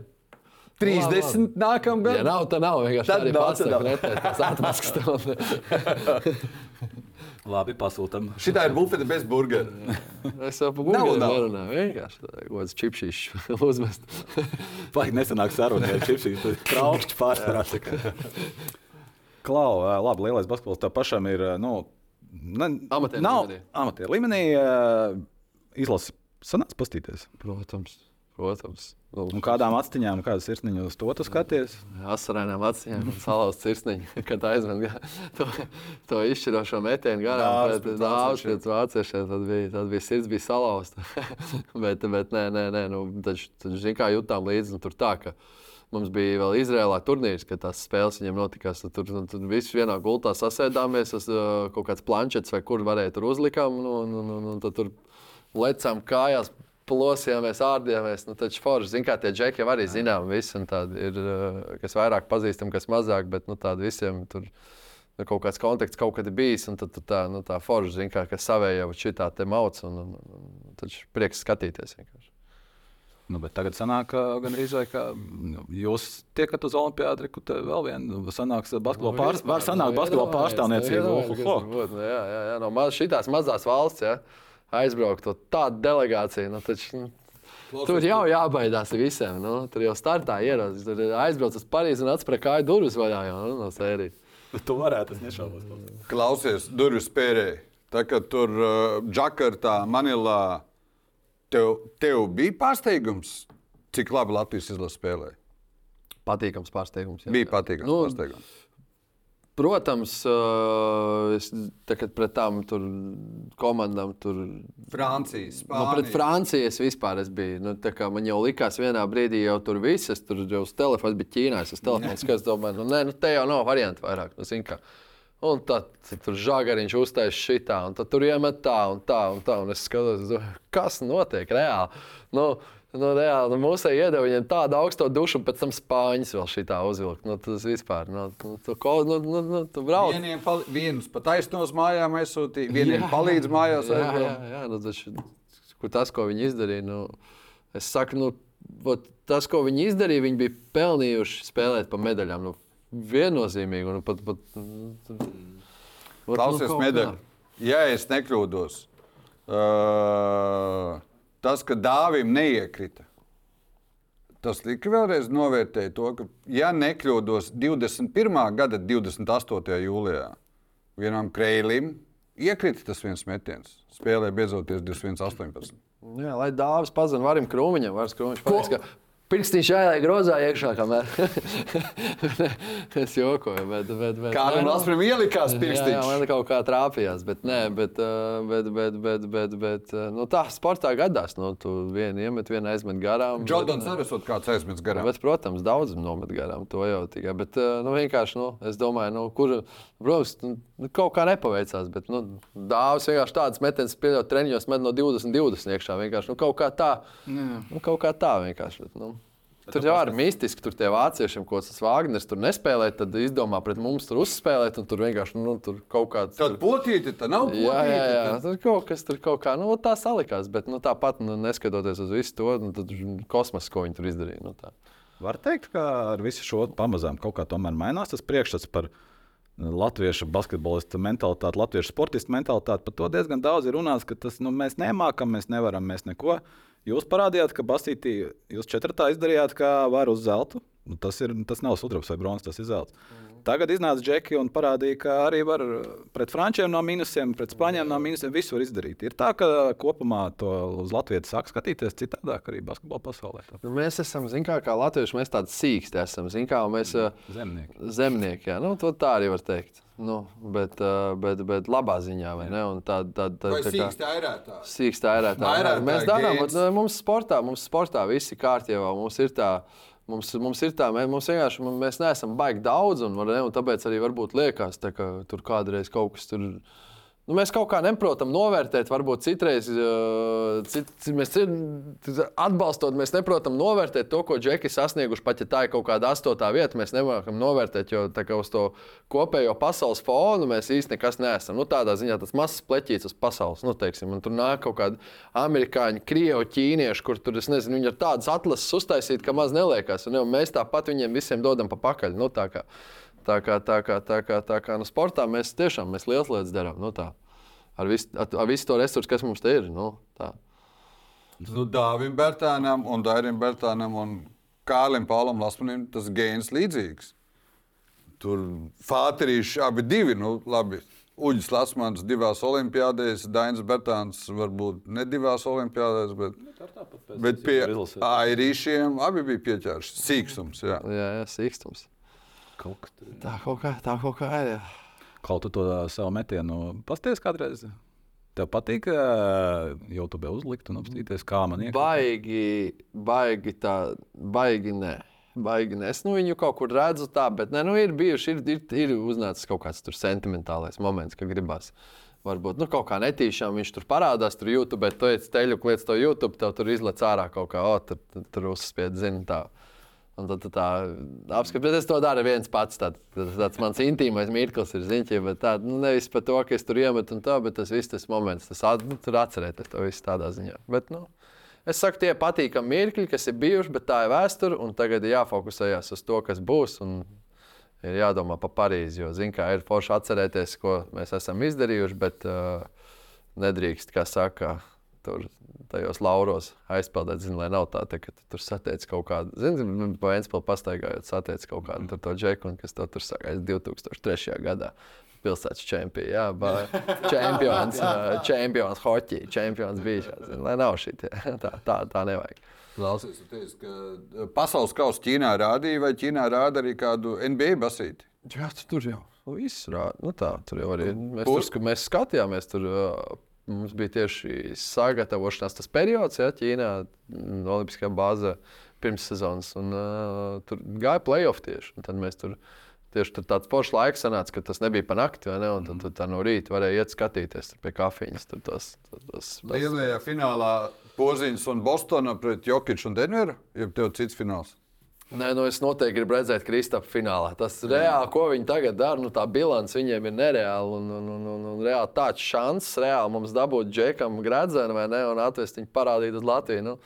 30 nākamā Ja gada. nav, tad nav. Vienkārši Tad nav, tad pasaka. Tas atmaskas tev. labi, pasūtām. Šitā ir bufete bez burgera. Es jau par Nav, burgeru nerunāju. Vienkārši tā, kaut kāds čipšīšs uzmest. Vai nesenāk sarunā, ja šis ir traukšķis pārsvarā. Klau, labi, lielais basketbols tev pašam ir. Nu, ne, Amatieru nav līmenī. amatieru līmenī. Izlases sanāca pastīties. Protams, protams. Nu, Un kādām atstiņām, kādas sirsniņas uz to skaties? Asarēnām acīm un salauzts sirsniņš, kad aizmet to, to izšķirošo metienu garām. Pret Dāvs vāciešiem. tad bija, tad bija sirds bija salauzta. bet, bet nē, nē, nē, nu, taču, taču zin kā jutām līdzi, nu, tur tā, ka mums bija vēl Izrēlā turnīrs, kad tās spēles viņiem notikās. Tad Tur, nu, tur visi vienā gultā sasēdāmies, tas kaut kāds planšets vai kur varēja tur uzlikām, nu, nu, nu, nu, tad tur lecām kājās. Plosījāmies, ārdījāmies. Nu, taču forši, zin, kā tie džeki jau arī zinām, visi tādi ir, uh, kas vairāk pazīstam, kas mazāk, bet nu, tādi visiem tur nu, kaut kāds konteksts kaut kad ir bijis. Un tad tā, nu, tā forši, zin, kā, kas savējā jau šitā te mauc. Un, un, un, un taču prieks skatīties vienkārši. Nu, tagad sanāk, ka gan arī nu, jūs tiekat uz Olimpādu, kur te vēl viena sanāks basketbola pārs, var sanākt basketbola pārstāvniecība. Nu, jā, jā, jā, no mazās valsts ja, aizbraukt to tādu delegāciju. Nu, taču, nu, Tur jau jābaidās visiem. Nu, tur jau startā ierodas. Tur aizbrauc uz Parīzi un atspēr kāju durvis vaļā jau, nu, no sērijas. Tu varētu, es nešaubos. Klausies, durvis spērēji. Tā kā tur uh, Džakartā, Manilā, tev, tev bija pārsteigums, cik labi Latvijas izlase spēlēja. Patīkams pārsteigums. jā. Bija patīkams Nu, pārsteigums. Protams, es tagad pret tām tur komandām tur Francijas, Nu, pret Franciju es vispār es biju. Nu, tā kā man jau likās, vienā brīdī jau tur viss, es tur jau uz telefona biju Ķīnā. Es uz telefona skatos, domāju, nu, nē, nu, te jau nav variantu vairāk. Nu, zini kā. Un tad tur žagariņš uztaisīja šitā, un tad tur iemet tā un tā un tā. Un es skatos, kas notiek reāli. Nu, nu, reāli nu, mūsu iedeva viņiem tādu augstu dušu, un pēc tam spāņus vēl šitā uzvilkt. Nu, tas vispār, nu, nu, tu, ko, nu, nu, nu, tu brauc. Vieniem pal vienus pat aizsnos mājām aizsūtīja, vieniem palīdz mājās Jā, aizbraukt. jā, jā nu, taču, kur tas, ko viņi izdarīja, nu, es saku, nu, vot tas, ko viņi izdarīja, viņi bija pelnījuši spēlēt pa medaļām. Nu, viennozīmīgi. Un pat, pat, nu, vot, Klausies, kaut medaļa. kā. Ja es nekļūdos, uh, tas, ka dāvim neiekrita, tas lika vēlreiz novērtēt to, ka, ja nekļūdos 21. gada 28. jūlijā, vienam krēlim iekrita tas viens metiens. Spēlē beidzoties 21.18. Jā, lai dāvāts pazina varam krūmiņam, varas krūmiņš. Pateiks, ka Pirkstiņš jāieliek grozā iekšā, kamēr es jokoju. Bet, bet, bet, Kā nu, Latvijam ielikās Jā, jā, pirkstiņš? man kaut kā trāpījās, bet, nē, bet, bet, bet, bet, bet, bet nu, tā sportā gadās. Nu, tu vienu iemet, vienu aizmet garām. Jordans arī esot kāds aizmets garām. Bet, protams, daudz nomet garām to jau tikai. Bet, nu, vienkārši, nu, es domāju, nu, kur, protams, nu, kaut kā nepaveicās. Bet, nu, dāvāts vienkārši tādas metienas, pieļaut treniņos, met no 20, 20 iekšā. Vienkārši, nu, kaut kā tā. Nu, kaut kā tā vienkārši. Bet, nu. Tur jau ir mistiski, tur tie vāciešiem, ko tas Vāgners tur nespēlē, tad izdomā pret mums tur uzspēlēt, un tur vienkārši nu, tur kaut kāds. Tad potīti, tad nav potīti. Jā, jā, jā. Tur kaut kas tur kaut kā nu, tā salikās, bet nu, tāpat nu, neskatoties uz visu to, nu, tad kosmos, ko viņi tur izdarīja. Nu, tā. Var teikt, ka ar visu šo pamazām kaut kā tomēr mainās tas priekšstats par latviešu basketbolistu mentalitāti, latviešu sportistu mentalitāti. Par to diezgan daudz ir runāts, ka tas, nu, mēs nemākam, mēs nevaram, mēs neko. Jūs parādījāt, ka Basītī jūs četratā izdarījāt, kā var uz zelta. Nu, tas, ir, tas nav sudrabs vai bronzas, tas ir zelts. Tagad iznāca Džeki un parādīja, ka arī var pret frančiem no minusiem, pret spāņiem no minusiem visu izdarīt. Ir tā, ka kopumā to uz Latvijas sāk skatīties citādāk arī basketbola pasaulē. Nu, mēs esam, zin, kā, kā latvieši, mēs tādi sīksti esam. Kā, mēs, uh, Zemnieki. zemnieki, jā, nu, to tā arī var teikt. Nu, bet, bet, bet labā ziņā, vai ne? Un Tā, tā, tā, tā, kā-? Sīkstā airētā. Vairētāja Mēs darām, nu, mums sportā, mums sportā viss ir kārtībā. Mums ir tā, mums, mums ir tā, mēs, mums vienkārši mēs neesam baigi daudz, un, ne, un tāpēc arī varbūt liekas, tā, ka tur kādreiz kaut kas tur. Nu, mēs kaut kā neprotam novērtēt, varbūt citreiz, uh, cit, cit, mēs atbalstot, mēs neprotam novērtēt to, ko Džeki sasnieguši. Pat ja tā ir kaut kāda astotā vieta, mēs nevaram novērtēt, jo uz to kopējo pasaules fonu mēs īstenībā nekas neesam. Nu, tādā ziņā tas mazs pleķītis uz pasaules, nu, teiksim, tur nāk kaut kādi amerikāņi, krievi, ķīnieši, kur tur, nezinu, viņi ir tādas atlases uztaisīti, ka maz neliekas. Un, jau, mēs tāpat viņiem visiem dodam pa pakaļ. Nu, tā kā, Tā kā, tā kā, tā kā, kā nu, sportā mēs tiešām mēs liels lietas darām. Nu, tā. ar, visu, ar, ar visu to resursu, kas mums te ir. Nu, tā. Nu, Dāvim Bērtānam un Dairim Bērtānam un Kārlim Paulam Lasmanim tas gēns līdzīgs. Tur fāterīši abi divi, nu labi. Uģis Lasmans divās olimpiādēs, Dainis Bērtāns varbūt ne divās olimpiādēs, bet, bet pie airīšiem abi bija pieķērši. Sīkstums, jā. Jā, jā sīkstums. Kaut kas tur. Tā kaut kā, tā kaut kā ir. Jā. Kaut tu to savu metienu pasties kādreiz. Tev patīk, uh, YouTube uzlikt un apstīties, kā man iekšā. Baigi, baigi tā, baigi nē. Baigi nē. Es nu, viņu kaut kur redzu, tā, bet nē, nu, ir bijuši, ir, ir, ir uznācis kaut kāds tur sentimentālais moments, ka gribās. Varbūt nu, kaut kā netīšām viņš tur parādās, tur YouTube, bet tu ej ceļu, kliedz to YouTube, tev tur izlec ārā kaut kā, o, tur, tur, tur uzspied, zini, tā. Un tad tu tā apskatās, bet es to daru viens pats. Tā, tas tāds mans intīmais mirklis ir ziņķis, bet tā, nu, nevis par to, ka es tur iemetu un tā, bet tas viss tas moments, tas at, nu, tur atcerēties to visu tādā ziņā. Bet, nu, es saku, tie patīkami mirkļi, kas ir bijuši, bet tā ir vēsture, un tagad ir jāfokusējas uz to, kas būs. Ir jādomā par Parīzi, jo, zināmā mērā, ir forši atcerēties, ko mēs esam izdarījuši, bet uh, nedrīkst, kā saka, tur tajos lauros aizpeldēt, zin, lai nav tā, te, ka tu tur satiec kaut kādu, zini, pa Vēnspilsnu pastaigājot, satiec kaut kādu tur to džeku, un kas to tur saka, 2003. gadā. Pilsētas čempions, jā, čempions, čempions, hoķī, čempions bija. Lai nav šī tā, tā, tā nevajag. Klausies, teici, ka pasaules kausa Ķīnā rādīja, vai Ķīnā rāda arī kādu NBA basīti? Jā, tu tur jau viss rāda. Nu, tā, tur jau arī mēs, tur, mēs skatījāmies. Tur, ā, mums bija tieši sagatavošanās tas periods, ja Ķīnā, mm, Olimpiskā bāze pirms sezonas. Un, uh, tur gāja playoff tieši. Tad mēs tur Tieši tur tāds foršs laiks sanāca, ka tas nebija pa nakti, ne? Un tad, tad tā no rīta varēja iet skatīties pie kafijas. Tur tas, tas. Lielajā finālā Poziņš un Bostona pret Jokiču un Denveru, ja tev cits fināls. Nē, nu es noteikti gribu redzēt Kristapā finālā. Tas reāli, ko viņi tagad dara, nu tā bilance viņiem ir nereāla. Un, un, un, un, un reāli tāds šans, reāli mums dabūt džekam gradzenu vai ne, un atvest viņu parādīt uz Latviju. Nu,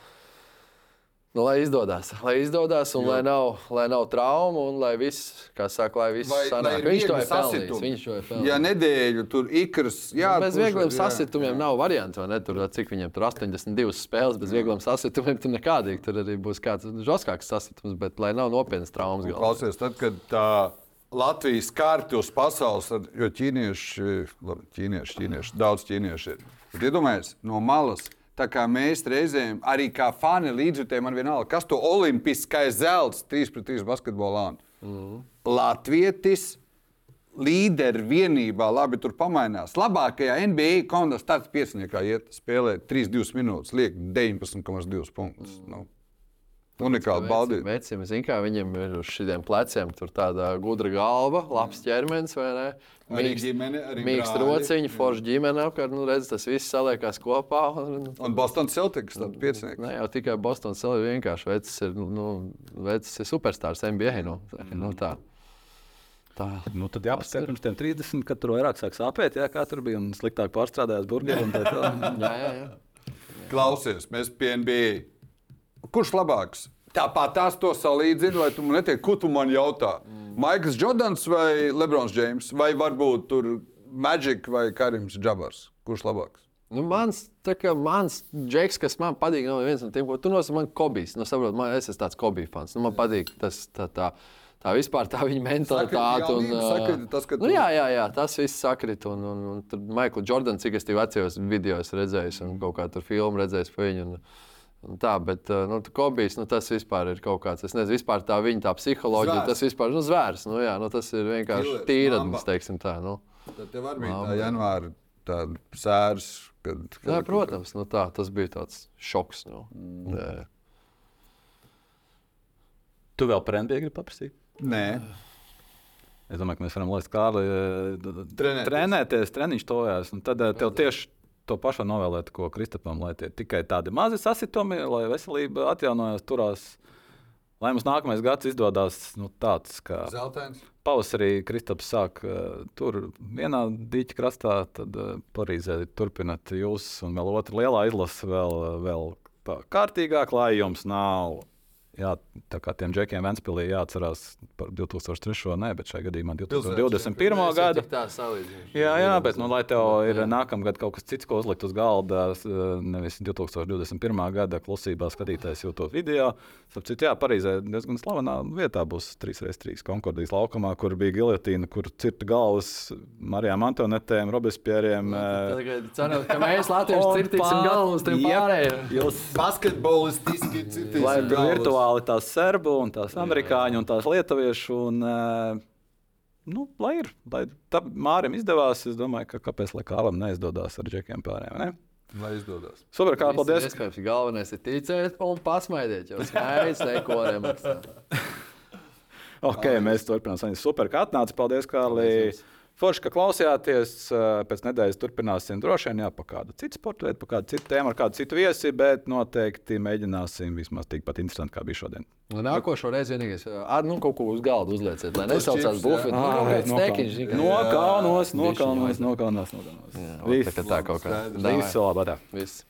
Nu, lai izdodas, lai izdodas, un jo. lai nav, lai nav traumu, un lai viss, kā saka, lai viss Vai- sanāk. lai Viņš to ir pelnījis. Viņš to ir pelnījis. Ja nedēļu tur ikras, jā, Bez viegliem sasitumiem nav variantu. vai ne? Tur, cik viņiem tur 82 spēles, bez viegliem sasitumiem tur nekādīgi. Tur arī būs kāds žoskāks sasitums, bet lai nav nopietnas traumas. galvā. Klausies, tad, kad tā Latvijas kārta uz pasaules, tad, jo ķīnieši, labi, ķīnieši, ķīnieši, daudz ķīniešu ir. Bet iedomājieties, no malas. Tā kā mēs reizēm, arī kā fani līdzjutēji, man vienalga, kas to olimpiskais zelts 3 pret 3 basketbolā. Mm. Latvietis līderi vienībā, labi, tur pamainās. Labākajā NBA komandā starts pieciniekā iet spēlēt 3-2 minūtes, liek 19,2 punktus. Mm. Nu, unikāli baudīt. Vecim, zin, kā viņam ir uz šiem pleciem tur tāda gudra galva, labs ķermenis, vai ne? Arī ģimene, arī Mīksts brāļi. rociņš, forša ģimene apkārt. Nu, redz, tas viss saliekās kopā. Un, Un Bostonas Celtics tad piecinieks. Ne jau tikai Bostonas Celtics, vienkārši vecs ir, nu, vecs ir superstarps NBA. Nu, nu, tā. Tā. Nu, tad jāpaskatās pirms tam 30, kad tur vairāk sāk sāpēt, jā, kā tur bija un sliktāk pārstrādājās burgeri. un tā tālāk. Jā, jā, jā. Klausies, mēs pie NBA. Kurš labāks? Tāpat tās to salīdzina, vai tu man neteiksi, ko tu man jautā? Mm. Maikls Jordans vai Lebrons Džeims, vai varbūt tur Magic vai Karims Džabars? Kurš labāks? Nu, mans, kā mans džeks, kas man patīk, nav viens no tiem, ko tu nosauc, man Kobijs. Nu, saprot, man, es esmu tāds Kobija fans. Nu, man patīk tas, tā, tā, tā vispār tā viņa mentalitāte. Un, sakrita tas, nu, jā, jā, jā, tas viss sakrit. Un, un, un tur Maikls Jordans, cik es tev atceros, video redzējis un kaut kā tur filmu redzējis par viņu. Un tā, bet uh, nu, Kobijs, nu, tas vispār ir kaut kāds, es nezinu, vispār tā viņa tā psiholoģija, Zvērs. tas vispār, nu, zvērs. Nu, jā, nu, tas ir vienkārši mamba. teiksim tā. Nu. Tad tev arī bija tā janvāra tāda sērs. Kad, kad, Jā, protams, nu, tā, tas bija tāds šoks. Nu. Mm. Jā, jā. Tu vēl par NBA gribi paprasīt? Nē, Es domāju, ka mēs varam laist kādu Trenēties. trenēties, treniņš tojās. Tad eh, tev tieši to pašu novēlēt, ko Kristapam, lai tie tikai tādi mazi sasitumi, lai veselība atjaunojās, turās. Lai mums nākamais gads izdodas nu, tāds, kā zeltains. pavasarī Kristaps sāk uh, tur vienā dīķa krastā, tad uh, Parīzē turpināt jūs un vēl otra lielā izlase vēl, vēl tā kārtīgāk, lai jums nav. Jā, tā kā tiem džekiem Vēnspīlī jāatcerās par 2003. ne, bet šajā gadījumā 2021. gadu. Tā salīdzina. Jā, jā, bet nu, lai tev ir nākamgad kaut kas cits, ko uzlikt uz galda, s- nevis 2021. gada klusībā skatīties YouTube video. Sapratu, jā, Parīzē diezgan slavenā vietā būs 3x3 Konkordijas laukumā, kur bija gilotīna, kur cirta galvas Marijām Antonetēm, Robespieriem. eh, Ceru, ka mēs Latvijas cirtīsim galvas tiem pārējiem. Jūs Basketbolistiski citi. Lai virtuāli tās serbu, un tās amerikāņu, un tās lietuviešu. Un, eh, nu, lai ir, lai tā Mārim izdevās, es domāju, ka kāpēc lai Kārlim neizdodas ar džekiem pārējiem. Ne? Lai izdodas. Super, kā paldies. Iespējams, galvenais ir ticēt un pasmaidiet. Jau smaids, neko nemaksā. Ok, mēs turpināsim. Super, ka atnācāt. Paldies, Kārli. Forši, ka klausījāties. Pēc nedēļas turpināsim droši vien par kādu citu sporta veidu, par kādu citu tēmu, ar kādu citu viesi, bet noteikti mēģināsim vismaz tikpat interesanti, kā bija šodien. Nākošo reizi vienīgais, ar nu kaut ko uz galda uzlieciet, lai nesaucās bufeti. Bišķiņ, nokaunos, nokaunos. nokaunos. Jā, Viss. tā kā tā kaut kā. Visu labāk. Viss.